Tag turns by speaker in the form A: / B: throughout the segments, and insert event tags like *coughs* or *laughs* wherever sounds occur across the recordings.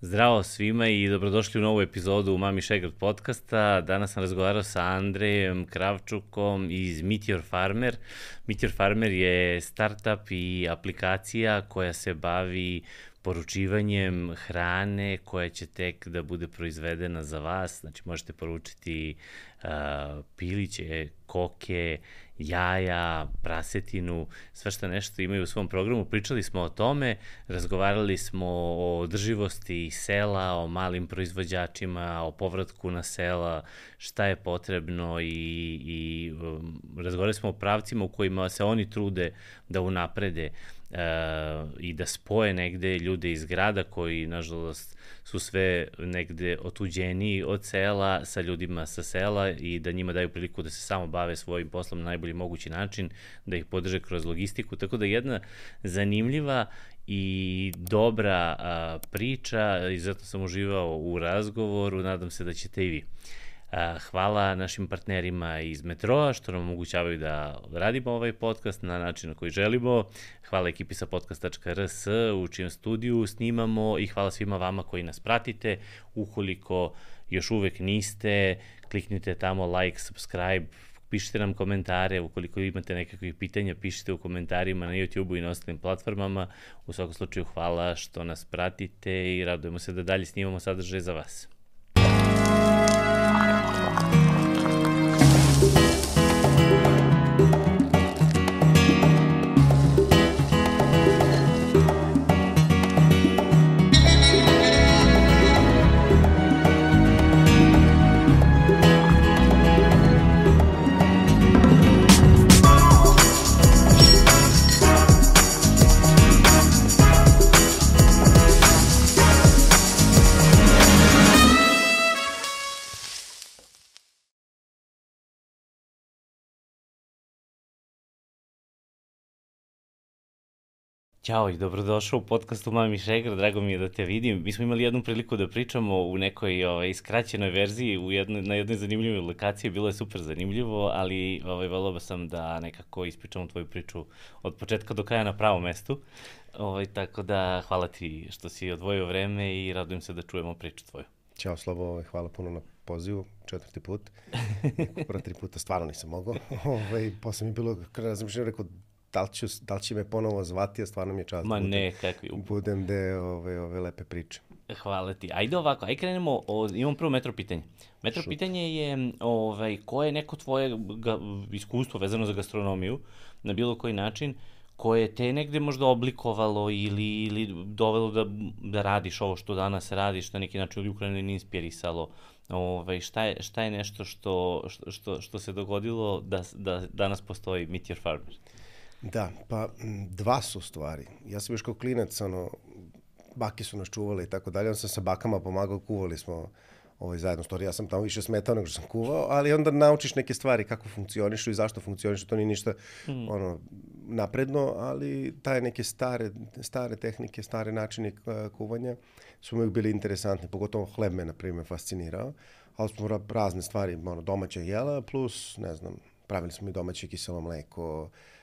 A: Zdravo svima i dobrodošli u novu epizodu Mami Šegrad podcasta. Danas sam razgovarao sa Andrejem Kravčukom iz Meteor Farmer. Meteor Farmer je startup i aplikacija koja se bavi poručivanjem hrane koja će tek da bude proizvedena za vas. Znači možete poručiti uh, piliće, koke, jaja, prasetinu, sve što nešto imaju u svom programu. Pričali smo o tome, razgovarali smo o održivosti sela, o malim proizvođačima, o povratku na sela, šta je potrebno i, i um, razgovarali smo o pravcima u kojima se oni trude da unaprede uh, i da spoje negde ljude iz grada koji, nažalost, su sve negde otuđeni od sela sa ljudima sa sela i da njima daju priliku da se samo bave svojim poslom na najbolji mogući način, da ih podrže kroz logistiku. Tako da jedna zanimljiva i dobra a, priča i zato sam uživao u razgovoru, nadam se da ćete i vi. Hvala našim partnerima iz Metroa što nam omogućavaju da radimo ovaj podcast na način na koji želimo. Hvala ekipi sa podcast.rs u čijem studiju snimamo i hvala svima vama koji nas pratite. Ukoliko još uvek niste, kliknite tamo like, subscribe, pišite nam komentare, ukoliko imate nekakvih pitanja, pišite u komentarima na YouTube-u i na ostalim platformama. U svakom slučaju hvala što nas pratite i radujemo se da dalje snimamo sadržaj za vas. Ćao i dobrodošao u podcastu Mami Šegra, drago mi je da te vidim. Mi smo imali jednu priliku da pričamo u nekoj ovaj, skraćenoj verziji u jednoj, na jednoj zanimljivoj lokaciji, bilo je super zanimljivo, ali ovaj, volao sam da nekako ispričamo tvoju priču od početka do kraja na pravom mestu. Ovaj, tako da hvala ti što si odvojio vreme i radujem se da čujemo priču tvoju.
B: Ćao Slobo, ovaj, hvala puno na pozivu, četvrti put. *laughs* Prva tri puta stvarno nisam mogao. Ovaj, posle mi je bilo, kada razmišljam, rekao, da li, ću, da li će me ponovo zvati, a stvarno mi je čast.
A: Ma ne, kakvi.
B: Budem de ove, ove lepe priče.
A: Hvala ti. Ajde ovako, ajde krenemo, o, imam prvo metro pitanje. Metro Šut. pitanje je, ovaj, ko je neko tvoje ga, iskustvo vezano za gastronomiju, na bilo koji način, koje te negde možda oblikovalo ili, ili dovelo da, da radiš ovo što danas radiš, na neki način ili Ukrajinu inspirisalo, ovaj, šta, je, šta je nešto što, što, što se dogodilo da, da danas postoji Meteor Farmer?
B: Da, pa dva su stvari. Ja sam još kao klinac, ono, bake su nas čuvale i tako dalje, on sam sa bakama pomagao, kuvali smo ovaj, zajedno stvari. Ja sam tamo više smetao nego što sam kuvao, ali onda naučiš neke stvari kako funkcionišu i zašto funkcionišu, to nije ništa mm. ono, napredno, ali taj neke stare, stare tehnike, stare načine kuvanja su mi bili interesantni, pogotovo hleb me, na primjer, fascinirao, ali smo razne stvari, ono, domaće jela, plus, ne znam, pravili smo i domaće kiselo mleko, E,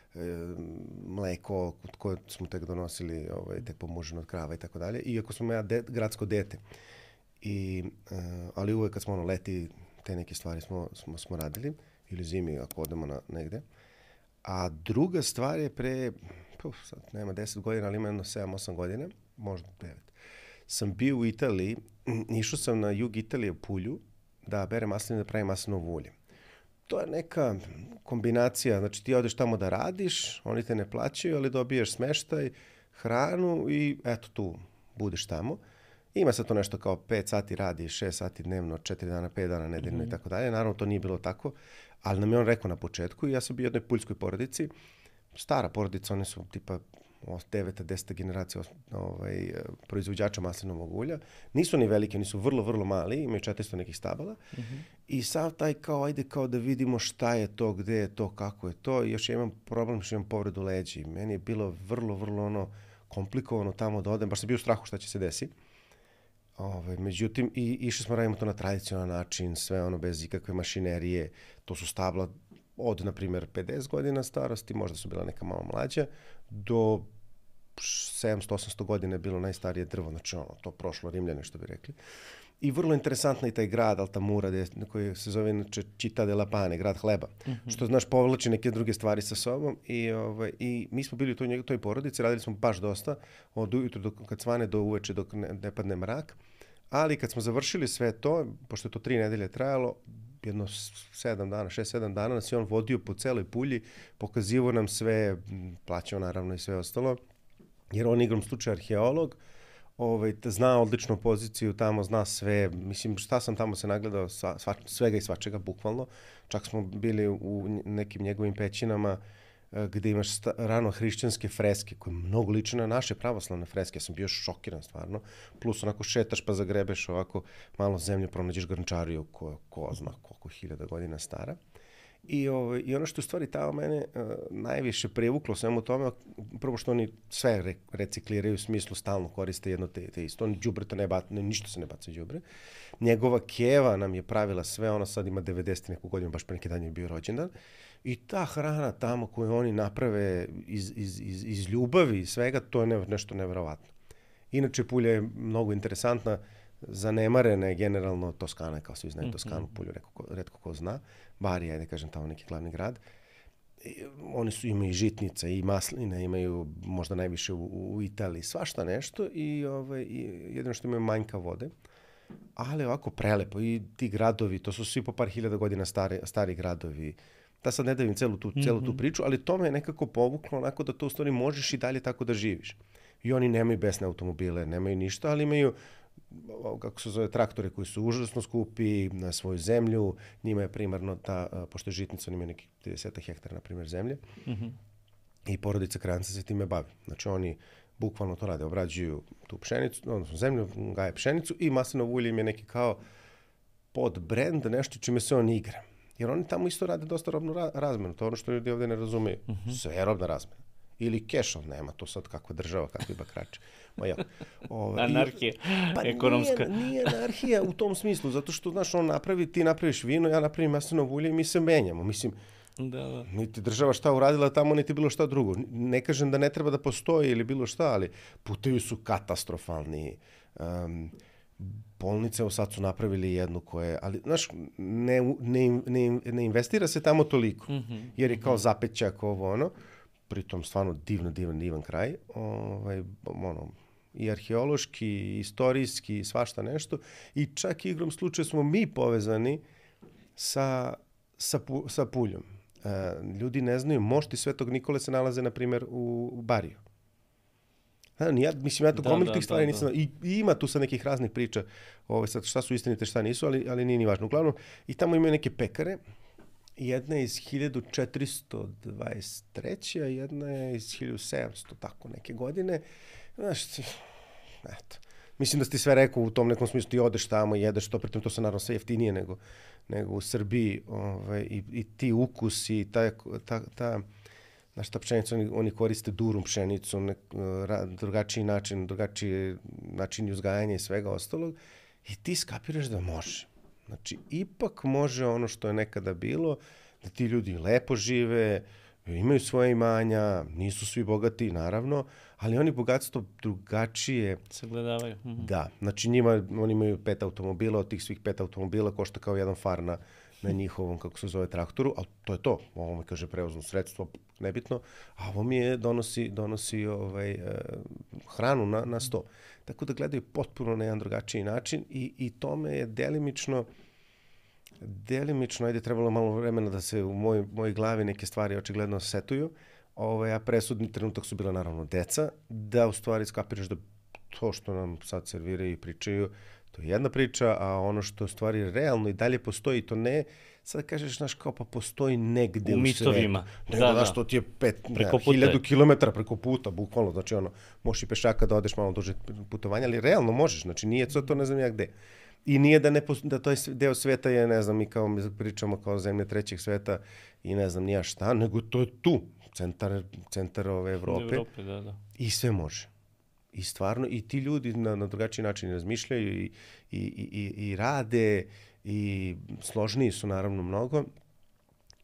B: mleko koje smo tek donosili, ovaj, tek pomoženo od krava i tako dalje. Iako smo ja de, gradsko dete. I, uh, ali uvek kad smo ono leti, te neke stvari smo, smo, smo radili, ili zimi ako odemo na, negde. A druga stvar je pre, puf, sad nema 10 godina, ali ima jedno 7-8 godina, možda 9. Sam bio u Italiji, *clears throat* išao sam na jug Italije u Pulju, da berem masline da pravim maslinovo ulje to je neka kombinacija, znači ti odeš tamo da radiš, oni te ne plaćaju, ali dobiješ smeštaj, hranu i eto tu budeš tamo. Ima se to nešto kao 5 sati radi, 6 sati dnevno, 4 dana, 5 dana nedeljno mm -hmm. i tako dalje. Naravno to nije bilo tako, ali nam je on rekao na početku i ja sam bio u jednoj puljskoj porodici, stara porodica, one su tipa deveta, deseta generacija ovaj, proizvođača maslinovog ulja. Nisu ni velike, nisu vrlo, vrlo mali, imaju 400 nekih stabala. Mm -hmm. I sav taj kao, ajde kao da vidimo šta je to, gde je to, kako je to. I još ja imam problem što imam povredu leđa. Meni je bilo vrlo, vrlo ono komplikovano tamo da odem. Baš sam bio u strahu šta će se desiti. Ove, ovaj, međutim, i išli smo radimo to na tradicionalan način, sve ono bez ikakve mašinerije. To su stabla od, na primjer, 50 godina starosti, možda su bila neka malo mlađa, do 700-800 godina je bilo najstarije drvo, znači ono, to prošlo Rimljane, što bi rekli. I vrlo interesantno i taj grad Altamura, de, koji se zove inače Čita de la Pane, grad hleba, mm -hmm. što, znaš, povlači neke druge stvari sa sobom. I, ovaj, i mi smo bili u toj, toj porodici, radili smo baš dosta, od ujutru do, kad svane do uveče dok ne, ne padne mrak. Ali kad smo završili sve to, pošto je to tri nedelje trajalo, jedno sedam dana, šest, sedam dana nas je on vodio po celoj pulji, pokazivo nam sve, plaćao naravno i sve ostalo, jer on igrom slučaja arheolog, ovaj, zna odličnu poziciju tamo, zna sve, mislim šta sam tamo se nagledao, sva, sva, svega i svačega, bukvalno, čak smo bili u nekim njegovim pećinama, e, gde imaš sta, rano hrišćanske freske koje mnogo liče na naše pravoslavne freske. Ja sam bio šokiran stvarno. Plus onako šetaš pa zagrebeš ovako malo zemlju, pronađeš grnčariju koja ko zna koliko hiljada godina stara. I, ovaj, I ono što u stvari tamo mene uh, najviše privuklo svemu tome, prvo što oni sve re, recikliraju u smislu stalno koriste jedno te, te isto. Oni džubreta ne baca, ne, ništa se ne baca džubre. Njegova keva nam je pravila sve, ona sad ima 90 neku godinu, baš pre neki dan je bio rođendan. I ta hrana tamo koju oni naprave iz, iz, iz, iz ljubavi i svega, to je ne, nešto nevjerovatno. Inače, Pulja je mnogo interesantna, zanemarena je generalno Toskana, kao svi znaju mm -hmm. Toskanu, Pulju, redko ko, redko ko zna. Bari je, da kažem, tamo neki glavni grad. I, oni su imaju i žitnica i masline, imaju možda najviše u, u Italiji, svašta nešto i, ovaj, i jedino što imaju manjka vode. Ali ovako prelepo i ti gradovi, to su svi po par hiljada godina stari, stari gradovi. Da sad ne davim celu tu, celu tu mhm. priču, ali to me je nekako povuklo onako da to u stvari možeš i dalje tako da živiš. I oni nemaju besne automobile, nemaju ništa, ali imaju kako se zove, traktore koji su užasno skupi na svoju zemlju. Njima je primarno ta, pošto je žitnica, oni imaju neki 30 hektara, na primjer, zemlje. Mm -hmm. I porodica Kranca se time bavi. Znači oni bukvalno to rade, obrađuju tu pšenicu, odnosno zemlju, gaje pšenicu i maslinovo ulje im je neki kao pod brand, nešto čime se on igra. Jer oni tamo isto rade dosta robnu ra razmenu, to je ono što ljudi ovde ne razumeju. Mm -hmm. Sve je robna razmena. Ili kešov, nema to sad kakva država, kakvi bakrači. Ma ja.
A: Ove, anarhija, pa ekonomska.
B: Nije, *laughs* nije anarhija u tom smislu, zato što, znaš, on napravi, ti napraviš vino, ja napravim maslinovo ulje i mi se menjamo. Mislim, Da, da. Niti država šta uradila tamo, niti bilo šta drugo. Ne kažem da ne treba da postoji ili bilo šta, ali putevi su katastrofalni. Um, bolnice, evo sad su napravili jednu koje, ali, znaš, ne, ne, ne, ne investira se tamo toliko, mm -hmm. jer je kao zapećak ovo ono, pritom stvarno divno, divan, divan kraj, ovaj, ono, i arheološki, i istorijski, i svašta nešto. I čak igrom slučaja smo mi povezani sa, sa, sa Puljom. E, ljudi ne znaju, mošti Svetog Nikole se nalaze, na primjer, u, u Bariju. Da, ja, mislim, ja to da, gomilu da, tih stvari da, nisam... Da. I, I ima tu sad nekih raznih priča, ovaj, sad, šta su istinite, šta nisu, ali, ali nije ni važno. Uglavnom, i tamo imaju neke pekare, jedna je iz 1423. a jedna je iz 1700, tako neke godine. Znaš, eto. Mislim da ste sve rekao u tom nekom smislu, ti odeš tamo i jedeš to, pritom to se naravno sve jeftinije nego, nego u Srbiji. Ovaj, i, I ti ukusi, ta, ta, ta znaš, ta pšenica, oni, oni koriste durum pšenicu, ne, ra, drugačiji način, drugačiji način uzgajanja i svega ostalog. I ti skapiraš da može. Znači, ipak može ono što je nekada bilo, da ti ljudi lepo žive, imaju svoje imanja, nisu svi bogati, naravno, ali oni bogatstvo drugačije...
A: Sagledavaju. Mm
B: -hmm. Da, znači njima, oni imaju pet automobila, od tih svih pet automobila košta kao jedan far na, na njihovom, kako se zove, traktoru, ali to je to. Ovo mi kaže prevozno sredstvo, nebitno, a ovo mi je donosi, donosi ovaj, eh, hranu na, na sto. Tako da gledaju potpuno na jedan drugačiji način i, i tome je delimično delimično, ajde, trebalo malo vremena da se u moj, mojoj glavi neke stvari očigledno setuju, ovaj, a presudni trenutak su bila naravno deca, da u stvari skapiraš da to što nam sad serviraju i pričaju, to je jedna priča, a ono što stvari realno i dalje postoji, to ne, sad kažeš, znaš, kao pa postoji negde
A: u, u mitovima.
B: Nego, da, znaš, da. to ti je pet, preko ne, hiljadu kilometara preko puta, bukvalno, znači ono, možeš i pešaka da odeš malo duže putovanja, ali realno možeš, znači nije to, to ne znam ja gde. I nije da, ne, da to je deo sveta je, ne znam, mi kao mi pričamo kao zemlje trećeg sveta i ne znam nija šta, nego to je tu, centar, centar ove Evrope.
A: Evrope da, da.
B: I sve može. I stvarno, i ti ljudi na, na drugačiji način razmišljaju i, i, i, i rade i složniji su naravno mnogo.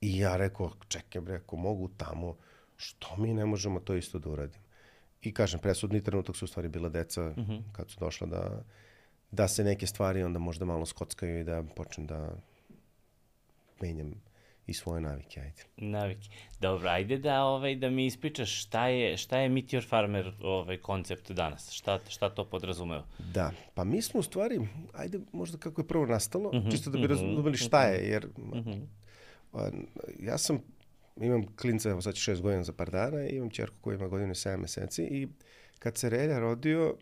B: I ja rekao, čekaj bre, ako mogu tamo, što mi ne možemo to isto da uradimo? I kažem, presudni trenutak su u stvari bila deca mm -hmm. kad su došla da, da se neke stvari onda možda malo skockaju i da počnem da menjam i svoje navike, ajde.
A: Navike. Dobro, ajde da ovaj da mi ispričaš šta je šta je Meteor Farmer ovaj koncept danas. Šta šta to podrazumeva?
B: Da, pa mi smo u stvari, ajde možda kako je prvo nastalo, mm -hmm, čisto da bi mm -hmm, razumeli šta je, jer mm -hmm. ja sam imam klinca, evo sad će šest godina za par dana, imam čerku koja ima godinu i 7 meseci i kad se Relja rodio,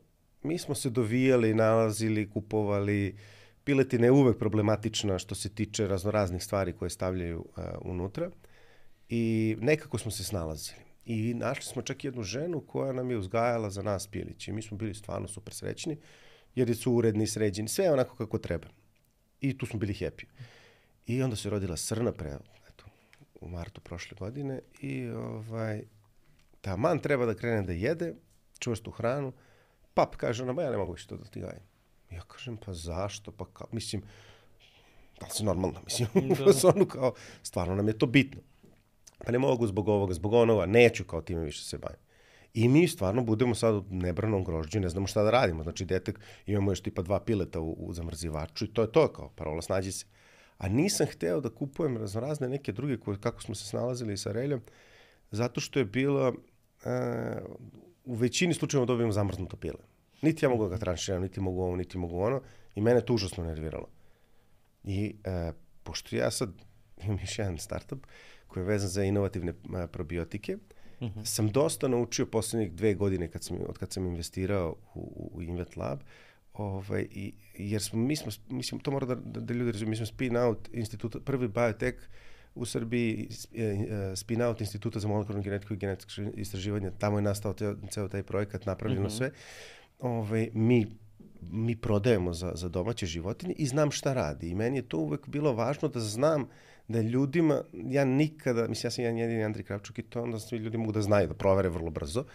B: mi smo se dovijali, nalazili, kupovali, piletina je uvek problematična što se tiče raznoraznih stvari koje stavljaju uh, unutra i nekako smo se snalazili. I našli smo čak jednu ženu koja nam je uzgajala za nas pilić i mi smo bili stvarno super srećni jer su uredni, sređeni, sve onako kako treba. I tu smo bili happy. I onda se rodila Srna pre u martu prošle godine i ovaj, taman treba da krene da jede čvrstu hranu, pap kaže ona, ja ne mogu više to da ti gajem. Ja kažem, pa zašto? Pa kao, mislim, da li si normalna? *laughs* Mislim, da. onu kao, stvarno nam je to bitno. Pa ne mogu zbog ovoga, zbog onoga, neću kao time više se bavim. I mi stvarno budemo sad u nebranom grožđu, ne znamo šta da radimo. Znači, detek, imamo još tipa dva pileta u, u zamrzivaču i to je to kao parola, snađi se a nisam hteo da kupujem raznorazne neke druge koje, kako smo se snalazili sa reljom, zato što je bilo, e, u većini slučajeva dobijem zamrznuto pile. Niti ja mogu da ga tranširam, niti mogu ovo, niti mogu ono, i mene to užasno nerviralo. I e, pošto ja sad imam još jedan startup koji je vezan za inovativne a, probiotike, uh mhm. -huh. sam dosta naučio poslednjih dve godine kad sam, od kad sam investirao u, u Invet Lab, Ovaj, i, jer smo, mi smo, mislim, to mora da, da, da ljudi razumiju, mi smo spin out institut, prvi biotech u Srbiji, e, e, spin out instituta za molekularnu genetiku i genetičko istraživanje, tamo je nastao ceo taj projekat, napravljeno mm -hmm. sve. Ovaj, mi mi prodajemo za, za domaće životinje i znam šta radi. I meni je to uvek bilo važno da znam da ljudima, ja nikada, mislim, ja sam jedan jedini Andri Kravčuk i to onda svi ljudi mogu da znaju, da provere vrlo brzo. Uh,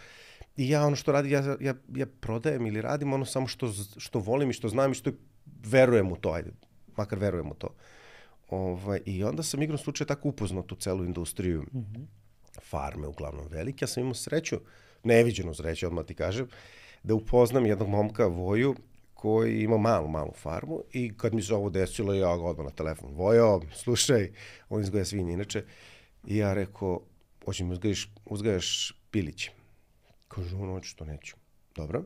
B: I ja ono što radi, ja, ja, ja prodajem ili radim ono samo što, što volim i što znam i što verujem u to, ajde, makar verujem u to. Ovaj, I onda sam igrom slučaja tako upoznao tu celu industriju mm -hmm. farme, uglavnom velike. Ja sam imao sreću, neviđenu sreću, odmah ti kažem, da upoznam jednog momka Voju koji ima malu, malu farmu i kad mi se ovo desilo, ja ga odmah na telefon, Vojo, slušaj, on izgoja svinje inače, i ja rekao, hoćeš mi uzgajaš, uzgajaš piliće. Kaže, on, očito neću. Dobro.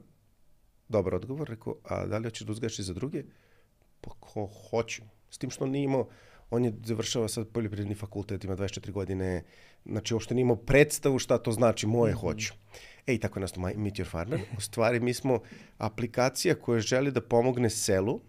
B: Dobar odgovor. Rekao, a da li hoćeš da uzgajaš i za druge? Pa ko hoću. S tim što nije imao, on je završava sad poljoprivredni fakultet, ima 24 godine, znači uopšte nije imao predstavu šta to znači moje mm -hmm. hoću. E, i tako je nastao Meet Your Farmer. U stvari, mi smo aplikacija koja želi da pomogne selu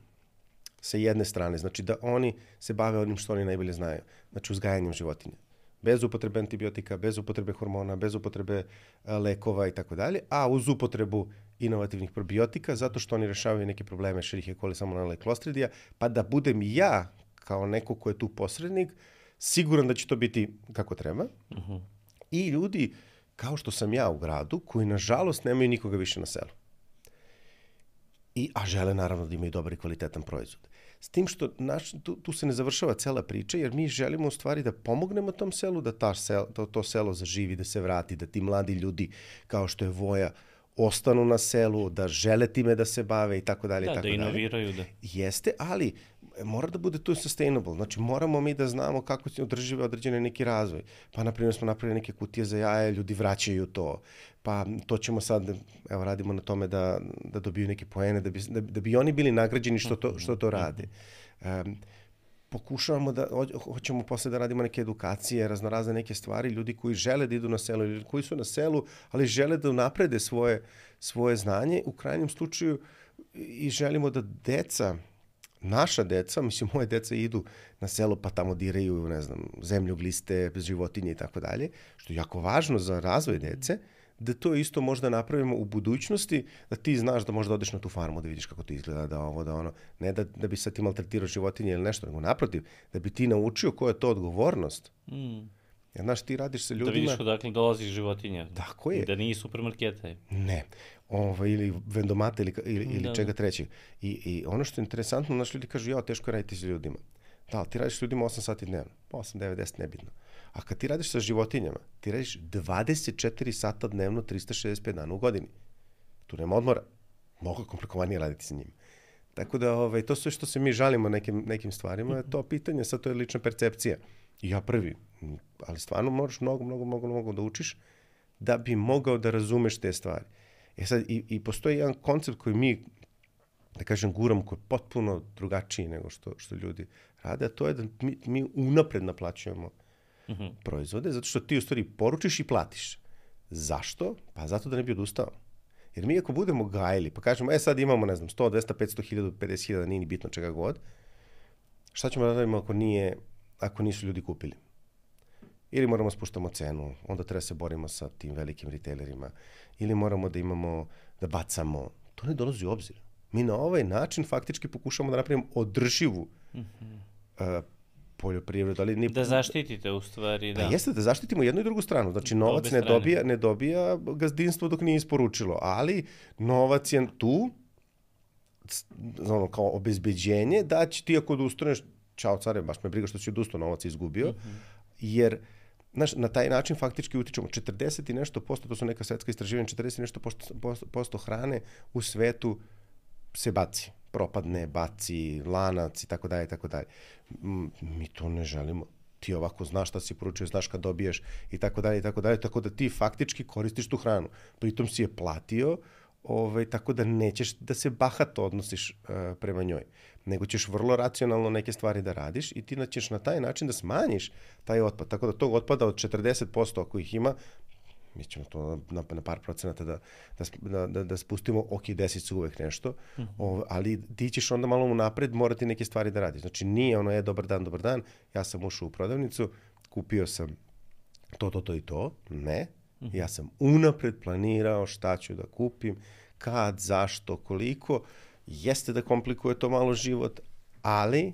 B: sa jedne strane, znači da oni se bave onim što oni najbolje znaju, znači uzgajanjem životinja bez upotrebe antibiotika, bez upotrebe hormona, bez upotrebe e, lekova i tako dalje, a uz upotrebu inovativnih probiotika, zato što oni rešavaju neke probleme Escherichia coli, salmonella i clostridija, pa da budem ja, kao neko ko je tu posrednik, siguran da će to biti kako treba. Uh mhm. -huh. I ljudi, kao što sam ja u gradu, koji nažalost nemaju nikoga više na selu. I, a žele naravno da imaju dobar i kvalitetan proizvod. S tim što naš, tu, tu se ne završava cela priča, jer mi želimo u stvari da pomognemo tom selu, da ta sel, to, to selo zaživi, da se vrati, da ti mladi ljudi, kao što je Voja, ostanu na selu, da žele time da se bave i tako dalje.
A: Da,
B: tako
A: da inoviraju, da.
B: Jeste, ali mora da bude tu sustainable. Znači, moramo mi da znamo kako se održive određene neki razvoj. Pa, na primjer, smo napravili neke kutije za jaje, ljudi vraćaju to. Pa, to ćemo sad, evo, radimo na tome da, da dobiju neke poene, da bi, da, da bi oni bili nagrađeni što to, što to rade. Um, pokušavamo da, hoćemo posle da radimo neke edukacije, raznorazne neke stvari, ljudi koji žele da idu na selo, ljudi koji su na selu, ali žele da naprede svoje, svoje znanje, u krajnjem slučaju i želimo da deca, naša deca, mislim, moje deca idu na selo pa tamo diraju, ne znam, zemlju, gliste, životinje i tako dalje, što je jako važno za razvoj dece, da to isto možda napravimo u budućnosti, da ti znaš da možda odeš na tu farmu da vidiš kako to izgleda, da ovo, da ono, ne da, da bi sad ti maltretirao životinje ili nešto, nego naprotiv, da bi ti naučio koja je to odgovornost. Mm. Ja, znaš, ti radiš sa ljudima... Da
A: vidiš odakle dolazi životinja.
B: Tako je.
A: Da nije supermarketa.
B: Ne. Ovo, ili vendomata ili, ili, ili da, čega da. trećeg. I, I ono što je interesantno, naš ljudi kažu, ja, teško je raditi sa ljudima. Da, ali ti radiš s ljudima 8 sati dnevno. 8, 9, 10, nebitno. A kad ti radiš sa životinjama, ti radiš 24 sata dnevno, 365 dana u godini. Tu nema odmora. Mnogo komplikovanije raditi sa njima. Tako da, ovaj, to sve što se mi žalimo nekim, nekim stvarima, je to pitanje, sad to je lična percepcija. I ja prvi, ali stvarno moraš mnogo, mnogo, mnogo, mnogo da učiš da bi mogao da razumeš te stvari. E sad, i, i postoji jedan koncept koji mi, da kažem, guram, koji je potpuno drugačiji nego što, što ljudi rade, a to je da mi, mi unapred naplaćujemo mm -hmm. proizvode, zato što ti u stvari poručiš i platiš. Zašto? Pa zato da ne bi odustao. Jer mi ako budemo gajili, pa kažemo, e sad imamo, ne znam, 100, 200, 500, 1000, 50 000, nije ni bitno čega god, šta ćemo da radimo ako, nije, ako nisu ljudi kupili? Ili moramo da spuštamo cenu, onda treba se borimo sa tim velikim retailerima, ili moramo da imamo, da bacamo. To ne dolazi u obzir. Mi na ovaj način faktički pokušamo da napravimo održivu mm -hmm. uh, poljoprivredu, ali ni
A: da zaštitite u stvari,
B: da. Pa jeste da zaštitimo jednu i drugu stranu. Znači novac ne dobija, ne dobija gazdinstvo dok nije isporučilo, ali novac je tu ono kao obezbeđenje da će ti ako odustaneš čao care, baš me briga što si odustao, novac izgubio, mm -hmm. jer Znaš, na taj način faktički utičemo 40 i nešto posto, to su neka svetska istraživanja, 40 i nešto posto, posto, posto hrane u svetu se baci propadne, baci, lanac i tako dalje tako dalje. Mi to ne želimo. Ti ovako znaš šta si poručio, znaš kad dobiješ i tako dalje i tako dalje, tako da ti faktički koristiš tu hranu. Pritom si je platio, ovaj, tako da nećeš da se bahato odnosiš uh, prema njoj, nego ćeš vrlo racionalno neke stvari da radiš i ti da ćeš na taj način da smanjiš taj otpad. Tako da tog otpada od 40% ako ih ima, mi ćemo to na, na par procenata da, da, da, da spustimo, ok, desi se uvek nešto, mm -hmm. o, ali ti ćeš onda malo napred morati neke stvari da radiš. Znači nije ono, je, dobar dan, dobar dan, ja sam ušao u prodavnicu, kupio sam to, to, to i to, ne, mm -hmm. ja sam unapred planirao šta ću da kupim, kad, zašto, koliko, jeste da komplikuje to malo život, ali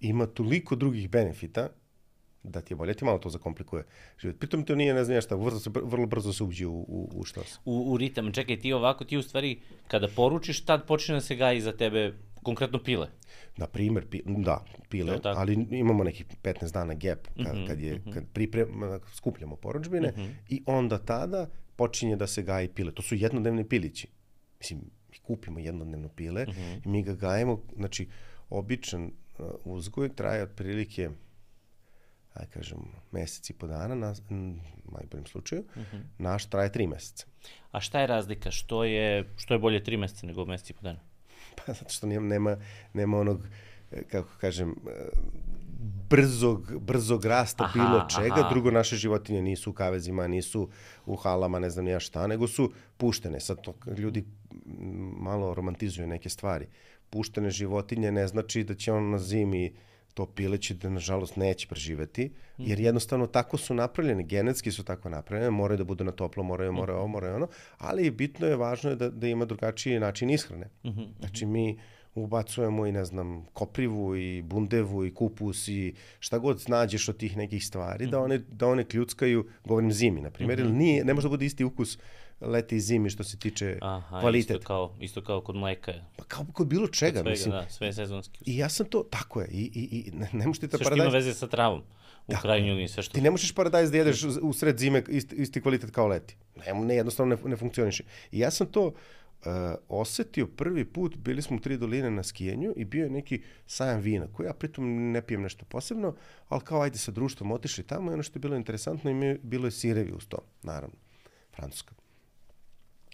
B: ima toliko drugih benefita da ti je bolje, ti malo to zakomplikuje život. Pritom to nije, ne znam šta, vrlo, vrlo brzo se uđe u, u, u što se.
A: U, u ritam, čekaj, ti ovako, ti u stvari, kada poručiš, tad počne da se gaji za tebe konkretno pile.
B: Na primer, pi, da, pile, ali imamo nekih 15 dana gap kad, mm -hmm, kad, je, mm -hmm. kad priprem, skupljamo poručbine mm -hmm. i onda tada počinje da se gaji pile. To su jednodnevni pilići. Mislim, mi kupimo jednodnevno pile mm -hmm. i mi ga gajemo, znači, običan uh, uzgoj traje otprilike aj kažem, mesec i po dana, na najboljem slučaju, uh mhm. -huh. naš traje tri meseca.
A: A šta je razlika? Što je, što je bolje tri meseca nego mesec i po dana?
B: Pa zato što nema, nema, nema onog, kako kažem, brzog, brzog rasta aha, bilo čega. Aha. Drugo, naše životinje nisu u kavezima, nisu u halama, ne znam ja šta, nego su puštene. Sad to ljudi malo romantizuju neke stvari. Puštene životinje ne znači da će on na zimi to pileće da nažalost neće preživeti, jer mhm. jednostavno tako su napravljene, genetski su tako napravljene, moraju da budu na toplo, moraju, moraju ovo, moraju ono, ali bitno je, važno je da, da ima drugačiji način ishrane. Mhm, znači mi ubacujemo i ne znam koprivu i bundevu i kupus i šta god nađeš od tih nekih stvari da one da one kljuckaju govorim zimi na primjer mm -hmm. nije ne može da bude isti ukus leti i zimi što se tiče Aha, kvaliteta.
A: Isto kao, isto kao kod mleka.
B: Pa kao kod bilo čega,
A: kod svega,
B: mislim.
A: Da, sve sezonski.
B: I ja sam to, tako je, i, i, i ne, ne možeš ti
A: ta paradajz... Sve što ima veze sa travom, u tako, krajnju liniji, sve što...
B: Ti ne možeš paradajz da jedeš u sred zime isti, isti kvalitet kao leti. Ne, ne jednostavno ne, ne funkcioniše. I ja sam to uh, osetio prvi put, bili smo u Tri doline na skijenju i bio je neki sajam vina, koji ja pritom ne pijem nešto posebno, ali kao ajde sa društvom otišli tamo i ono što je bilo interesantno, i bilo je sirevi uz to, naravno, francuska.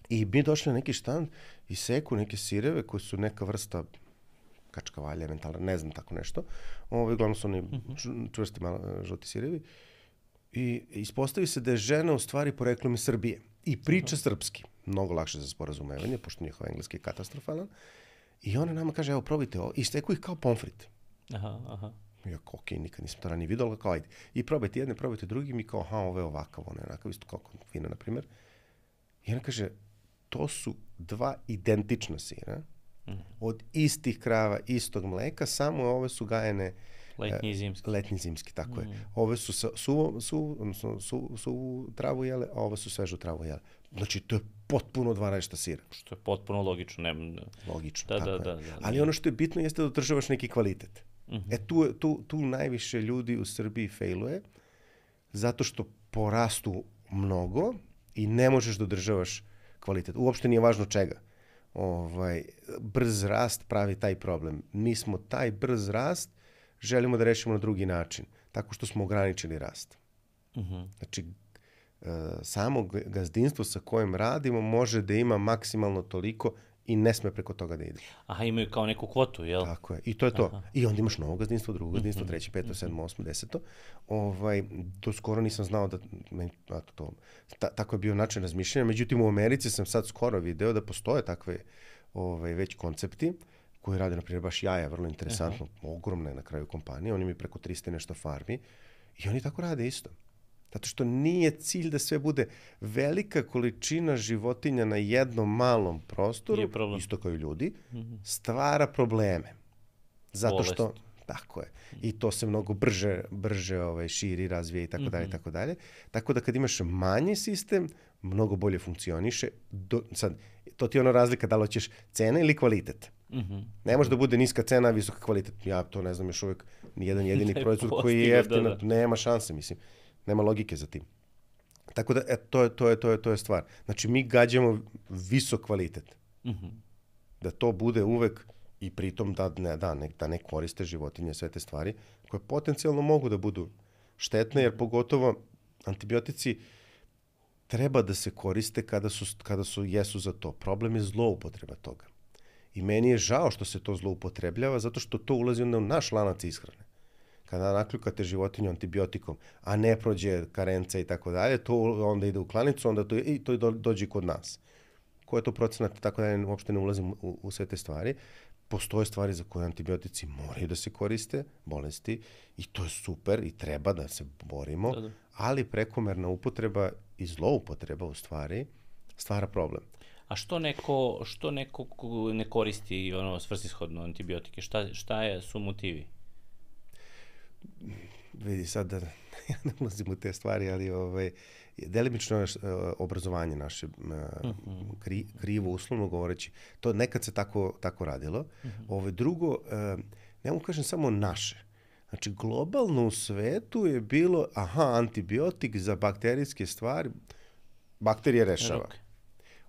B: I mi došli na neki štand i seku neke sireve koje su neka vrsta kačka valja, mentala, ne znam tako nešto. Ovo, uglavnom su oni mhm. čvrsti malo žuti sirevi. I ispostavi se da je žena u stvari poreklom iz Srbije. I priča srpski. Mnogo lakše za sporazumevanje, pošto njihov engleski je katastrofalan. I ona nama kaže, evo probajte ovo. I steku ih kao pomfrit. Aha, aha. Ja, ok, nikad nisam to ranije vidio, ali kao ajde. I probajte jedne, probajte drugi, mi kao, aha, ovo je ovakav, ono je onakav, isto kao konfina, na primjer. I ona kaže, to su dva identična sira mm. od istih krava, istog mleka, samo ove su gajene
A: Letnji i zimski.
B: Letnji i zimski, tako mm. je. Ove su su, su, su, su, su, su travu jele, a ove su svežu travu jele. Znači, to je potpuno dva različita sira.
A: Što je potpuno logično. Ne...
B: Logično,
A: da,
B: tako
A: da,
B: je.
A: da, da,
B: Ali ono što je bitno jeste da održavaš neki kvalitet. Mm -hmm. E tu, tu, tu najviše ljudi u Srbiji failuje, zato što porastu mnogo i ne možeš da održavaš kvalitet. Uopšte nije važno čega. Ovaj, brz rast pravi taj problem. Mi smo taj brz rast želimo da rešimo na drugi način, tako što smo ograničili rast. Uh mhm. -huh. Znači, samo gazdinstvo sa kojim radimo može da ima maksimalno toliko i ne sme preko toga da ide.
A: Aha, imaju kao neku kvotu, jel?
B: Tako je. I to je to. Aha. I onda imaš novo gazdinstvo, drugo gazdinstvo, mm -hmm. treće, peto, sedmo, osmo, deseto. Ovaj, to skoro nisam znao da... Meni, a, to, ta, tako je bio način razmišljanja. Međutim, u Americi sam sad skoro video da postoje takve ovaj, već koncepti koji rade, na primjer, baš jaja, vrlo interesantno, Aha. ogromna je na kraju kompanija, oni imaju preko 300 nešto farmi i oni tako rade isto. Zato što nije cilj da sve bude velika količina životinja na jednom malom prostoru, isto kao i ljudi, -hmm. stvara probleme. Zato Bolest. što Tako je. I to se mnogo brže, brže ovaj, širi, razvije i tako dalje i mhm. tako dalje. Tako da kad imaš manji sistem, mnogo bolje funkcioniše. Do, sad, to ti je ona razlika da li hoćeš cena ili kvalitet. Mm -hmm. Ne može da bude niska cena, visoka kvalitet. Ja to ne znam još uvek, nijedan *laughs* jedini proizvod koji je jeftin, da, da. nema šanse, mislim. Nema logike za tim. Tako da, e, to, je, to, je, to, je, to je stvar. Znači, mi gađamo visok kvalitet. Mm -hmm. Da to bude uvek i pritom da ne, da, ne, da ne koriste životinje sve te stvari koje potencijalno mogu da budu štetne, jer pogotovo antibiotici treba da se koriste kada su, kada su jesu za to. Problem je zloupotreba toga. I meni je žao što se to zloupotrebljava, zato što to ulazi onda u naš lanac ishrane kada nakljukate životinju antibiotikom, a ne prođe karence i tako dalje, to onda ide u klanicu, onda to, i to dođe kod nas. Ko je to procenat, tako da uopšte ne ulazim u, u sve te stvari. Postoje stvari za koje antibiotici moraju da se koriste, bolesti, i to je super i treba da se borimo, da, da. ali prekomerna upotreba i zloupotreba u stvari stvara problem.
A: A što neko, što neko ne koristi ono svrsishodno antibiotike? Šta, šta je, su motivi?
B: Vidi sad da *laughs* ja ne ulazim u te stvari, ali ovaj, delimično je obrazovanje naše uh, kri, krivo uslovno govoreći. To nekad se tako, tako radilo. -huh. Ove, ovaj, drugo, uh, ne mogu kažem samo naše. Znači, globalno u svetu je bilo, aha, antibiotik za bakterijske stvari, bakterije rešava. Okay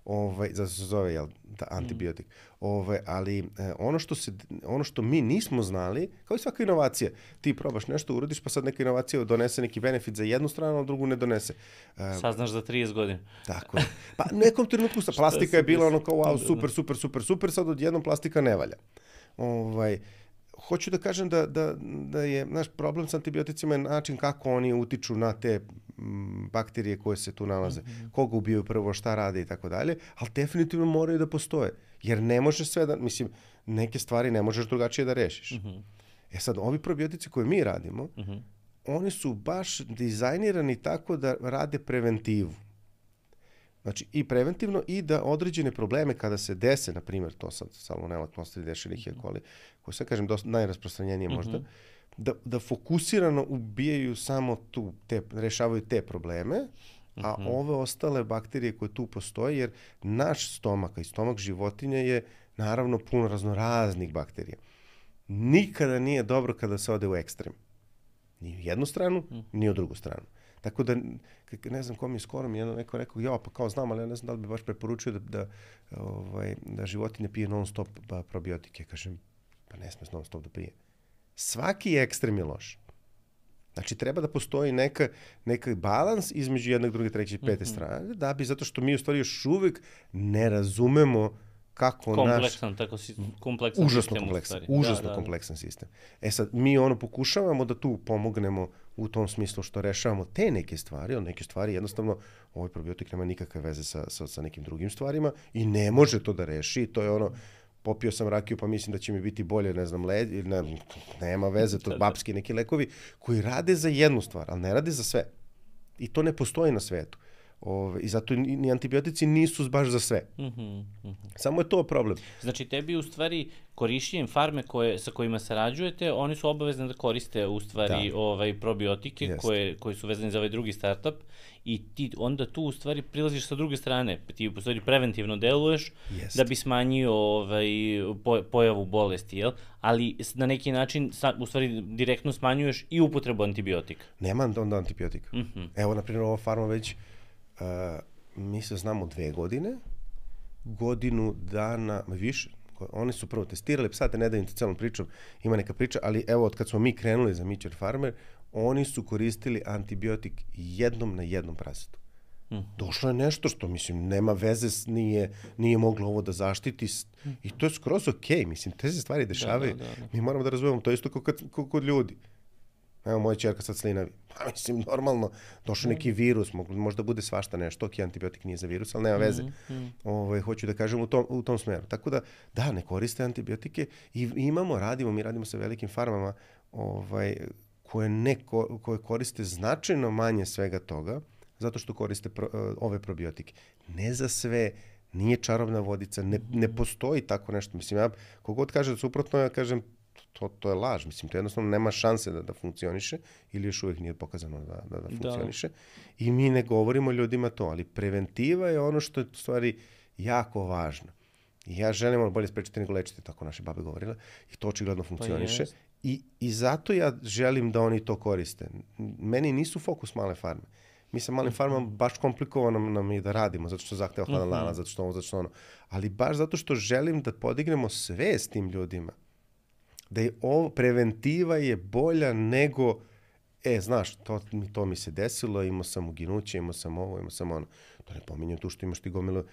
B: ovaj, zato se zove jel, da, antibiotik. Mm. Ovaj, ali eh, ono, što se, ono što mi nismo znali, kao i svaka inovacija, ti probaš nešto, urodiš, pa sad neka inovacija donese neki benefit za jednu stranu, a drugu ne donese.
A: Eh, Saznaš za 30 godina.
B: Tako je. Pa nekom trenutku sa *laughs* plastika je bila ono kao, wow, super, super, super, super, sad odjednom plastika ne valja. Ovaj, hoću da kažem da, da, da je naš problem sa antibioticima je način kako oni utiču na te bakterije koje se tu nalaze, mm -hmm. koga ubijaju prvo, šta rade i tako dalje, ali definitivno moraju da postoje. Jer ne može sve da, mislim, neke stvari ne možeš drugačije da rešiš. Mm -hmm. E sad, ovi probiotici koje mi radimo, mm -hmm. oni su baš dizajnirani tako da rade preventivu. Znači, i preventivno i da određene probleme kada se dese, na primjer, to sad salmonella, klostri, dešenih mm -hmm. Koje se, kažem, dosta, najrasprostranjenije mm -hmm. možda, da, da fokusirano ubijaju samo tu, te, rešavaju te probleme, a mm -hmm. ove ostale bakterije koje tu postoje, jer naš stomak i stomak životinja je naravno pun raznoraznih bakterija. Nikada nije dobro kada se ode u ekstrem. Ni u jednu stranu, mm. ni u drugu stranu. Tako da, ne znam kom je skoro mi jedno neko rekao, ja, pa kao znam, ali ja ne znam da li bi baš preporučio da, da, ovaj, da životinje pije non stop probiotike. Kažem, pa ne sme non stop da pije. Svaki ekstrem je loš. Znači, treba da postoji neka, neka balans između jednog, druge, treće pete mm -hmm. strane, da bi, zato što mi u stvari još uvek ne razumemo kako
A: kompleksan, naš... Tako si, kompleksan
B: užasno sistem. Kompleksan, užasno da, da. kompleksan sistem. E sad, mi ono pokušavamo da tu pomognemo u tom smislu što rešavamo te neke stvari, ali neke stvari jednostavno ovaj probiotik nema nikakve veze sa, sa, sa nekim drugim stvarima i ne može to da reši. To je ono, popio sam rakiju pa mislim da će mi biti bolje, ne znam, led, ne, nema veze, to babski neki lekovi koji rade za jednu stvar, ali ne rade za sve. I to ne postoji na svetu. Ove, I zato ni, antibiotici nisu baš za sve.
A: Mm -hmm, mm -hmm.
B: Samo je to problem.
A: Znači, tebi u stvari korišćenjem farme koje, sa kojima sarađujete, oni su obavezne da koriste u stvari da. ovaj, probiotike koje, koji su vezani za ovaj drugi startup i ti onda tu u stvari prilaziš sa druge strane, ti u stvari preventivno deluješ Jest. da bi smanjio ovaj, pojavu bolesti, jel? ali na neki način u stvari direktno smanjuješ i upotrebu antibiotika.
B: Nema onda antibiotika. Mm -hmm. Evo, na primjer, ova farma već, mi se znamo dve godine, godinu dana, više, oni su prvo testirali, sad te ne dajem ti celom pričom, ima neka priča, ali evo od kad smo mi krenuli za Mitcher Farmer, oni su koristili antibiotik jednom na jednom prasetu. Mm. Došlo je nešto što, mislim, nema veze, nije, nije moglo ovo da zaštiti i to je skroz okej, okay. mislim, te se stvari dešavaju. Da, da, da, da. Mi moramo da razumemo, to je isto kao, kad, kao kod ljudi. Evo, moja čerka sad slinavi. Pa, mislim, normalno, došao neki virus, možda bude svašta nešto, ok, antibiotik nije za virus, ali nema veze. Mm -hmm. Ove, hoću da kažem u tom, u tom smeru. Tako da, da, ne koriste antibiotike i imamo, radimo, mi radimo sa velikim farmama, ovaj, koje, ne, koje koriste značajno manje svega toga, zato što koriste pro, uh, ove probiotike. Ne za sve, nije čarobna vodica, ne, ne postoji tako nešto. Mislim, ja kogod kaže da suprotno, ja kažem to, to je laž. Mislim, to jednostavno nema šanse da, da funkcioniše ili još uvek nije pokazano da, da, da, da. funkcioniše. Da. I mi ne govorimo ljudima to, ali preventiva je ono što je u stvari jako važno. I ja želim bolje sprečiti nego lečiti, tako naše babe govorile. I to očigledno pa funkcioniše. Pa I, I zato ja želim da oni to koriste. Meni nisu fokus male farme. Mi sa malim farmama baš komplikovano nam je da radimo, zato što zahteva hladan lana, zato što ovo, zato što ono. Ali baš zato što želim da podignemo sve s tim ljudima da je ovo, preventiva je bolja nego e, znaš, to, to mi se desilo, imao sam uginuće, imao sam ovo, imao sam ono. To ne pominjem tu što imaš ti gomilu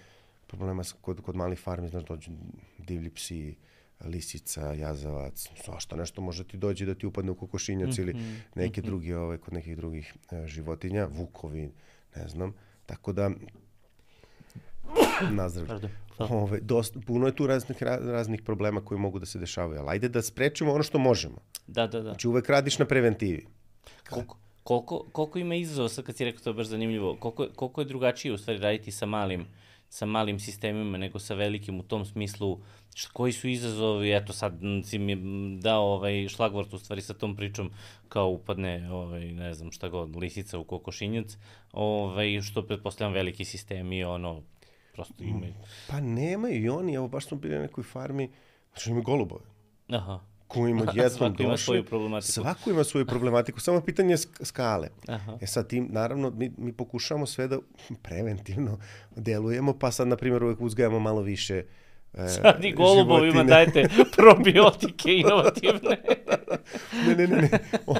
B: problema kod, kod malih farmi, znaš, dođu divlji psi, lisica, jazavac, svašta nešto može ti dođe da ti upadne u kokošinjac mm -hmm, ili neke mm -hmm. drugi, ove, kod nekih drugih e, životinja, vukovi, ne znam. Tako da, Nazdrav. Pardon. Ove, dosta, puno je tu raznih, raznih problema koji mogu da se dešavaju, ali ajde da sprečimo ono što možemo.
A: Da, da, da.
B: Znači uvek radiš na preventivi.
A: Koliko, koliko, koliko ima izazova, sad kad si rekao to je baš zanimljivo, koliko, koliko je drugačije u stvari raditi sa malim, sa malim sistemima nego sa velikim u tom smislu, šta, koji su izazovi, eto sad si mi dao ovaj šlagvort u stvari sa tom pričom kao upadne, ovaj, ne znam šta god, lisica u kokošinjac, ovaj, što pretpostavljam veliki sistemi, ono, prosto imaju.
B: Pa nemaju i oni, evo baš smo bili na nekoj farmi, znači imaju golubove.
A: Aha.
B: Koji ima *laughs* jednom
A: Svako ima svoju problematiku.
B: Svako ima svoju problematiku, samo pitanje je skale. Aha. E sad tim, naravno, mi, mi pokušamo sve da preventivno delujemo, pa sad, na primjer, uvek uzgajamo malo više
A: E, Sad i golubovima dajte probiotike inovativne. *laughs*
B: ne, ne, ne. ne. O,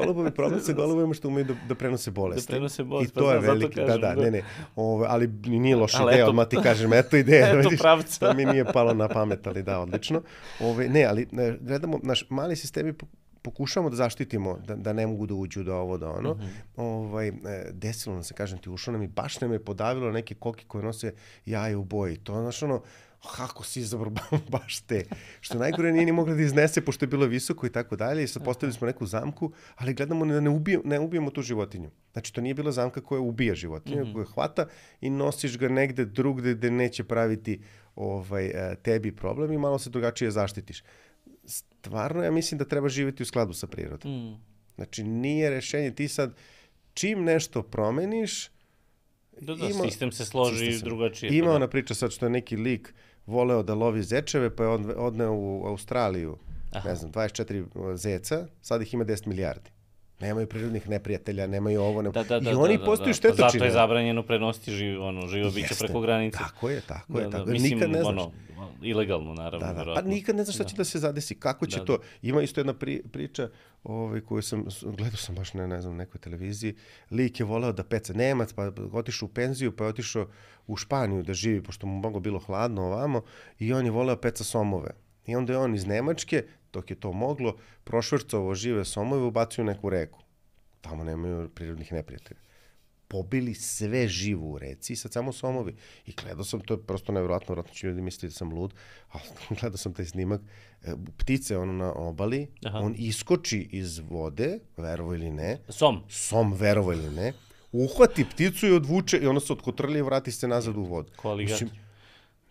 B: golubovi, *laughs* problem sa golubovima što umeju da, da prenose bolesti.
A: Da prenose bolesti,
B: I to pa je veliki, kažem, da, da, da, ne, ne. Ove, ali nije loša ideja, odmah ti kažem, eto *laughs* ideja. eto vidiš, pravca. Da mi nije palo na pamet, ali da, odlično. Ove, ne, ali ne, gledamo, naš mali sistemi pokušamo da zaštitimo, da, da ne mogu da uđu da ovo, da ono. Mm -hmm. ovaj, e, desilo nam se, kažem ti, ušlo nam i baš nam je podavilo neke koke koje nose jaje u boji. To je, znaš, ono, kako si izabrao *laughs* baš te. Što najgore nije ni mogla da iznese, pošto je bilo visoko i tako dalje. I sad postavili smo neku zamku, ali gledamo da ne, ubijemo, ne ubijemo tu životinju. Znači, to nije bila zamka koja ubija životinju, mm -hmm. koja hvata i nosiš ga negde drugde gde neće praviti ovaj, e, tebi problem i malo se drugačije zaštitiš stvarno ja mislim da treba živeti u skladu sa prirodom. Mm. Znači, nije rešenje, ti sad, čim nešto promeniš,
A: Da, da, ima, sistem se složi sistem drugačije.
B: Ima pa ona priča sad što je neki lik voleo da lovi zečeve, pa je odneo u Australiju, Aha. ne znam, 24 zeca, sad ih ima 10 milijardi. Nemaju prirodnih neprijatelja, nemaju ovo. Nema... Da, da, da, I oni da, da, postaju da, štetočine.
A: Zato je zabranjeno prenositi živ, ono, živo biće preko granice.
B: Tako je, tako
A: da,
B: je. Tako.
A: Da, mislim, nikad ne znaš. Ono, ilegalno, naravno.
B: Da, da. Pa nikad ne znaš šta da. će da se zadesi. Kako će da, to? Da. Ima isto jedna pri, priča ovaj, koju sam, gledao sam baš na, ne znam, nekoj televiziji. Lik je voleo da peca Nemac, pa otišao u penziju, pa je otišao u Španiju da živi, pošto mu mnogo bilo hladno ovamo, i on je voleo peca somove. I onda je on iz Nemačke, dok je to moglo, prošvrcovo žive somove ubacio u neku reku. Tamo nemaju prirodnih neprijatelja. Pobili sve živo u reci, sad samo somovi. I gledao sam, to je prosto nevjerojatno, vjerojatno će ljudi misliti da sam lud, ali *laughs* gledao sam taj snimak, e, ptice ono na obali, Aha. on iskoči iz vode, verovo ili ne.
A: Som.
B: Som, verovo ili ne, uhvati pticu i odvuče i ona se otkotrlja i vrati se nazad u vodu.
A: Ko aligator.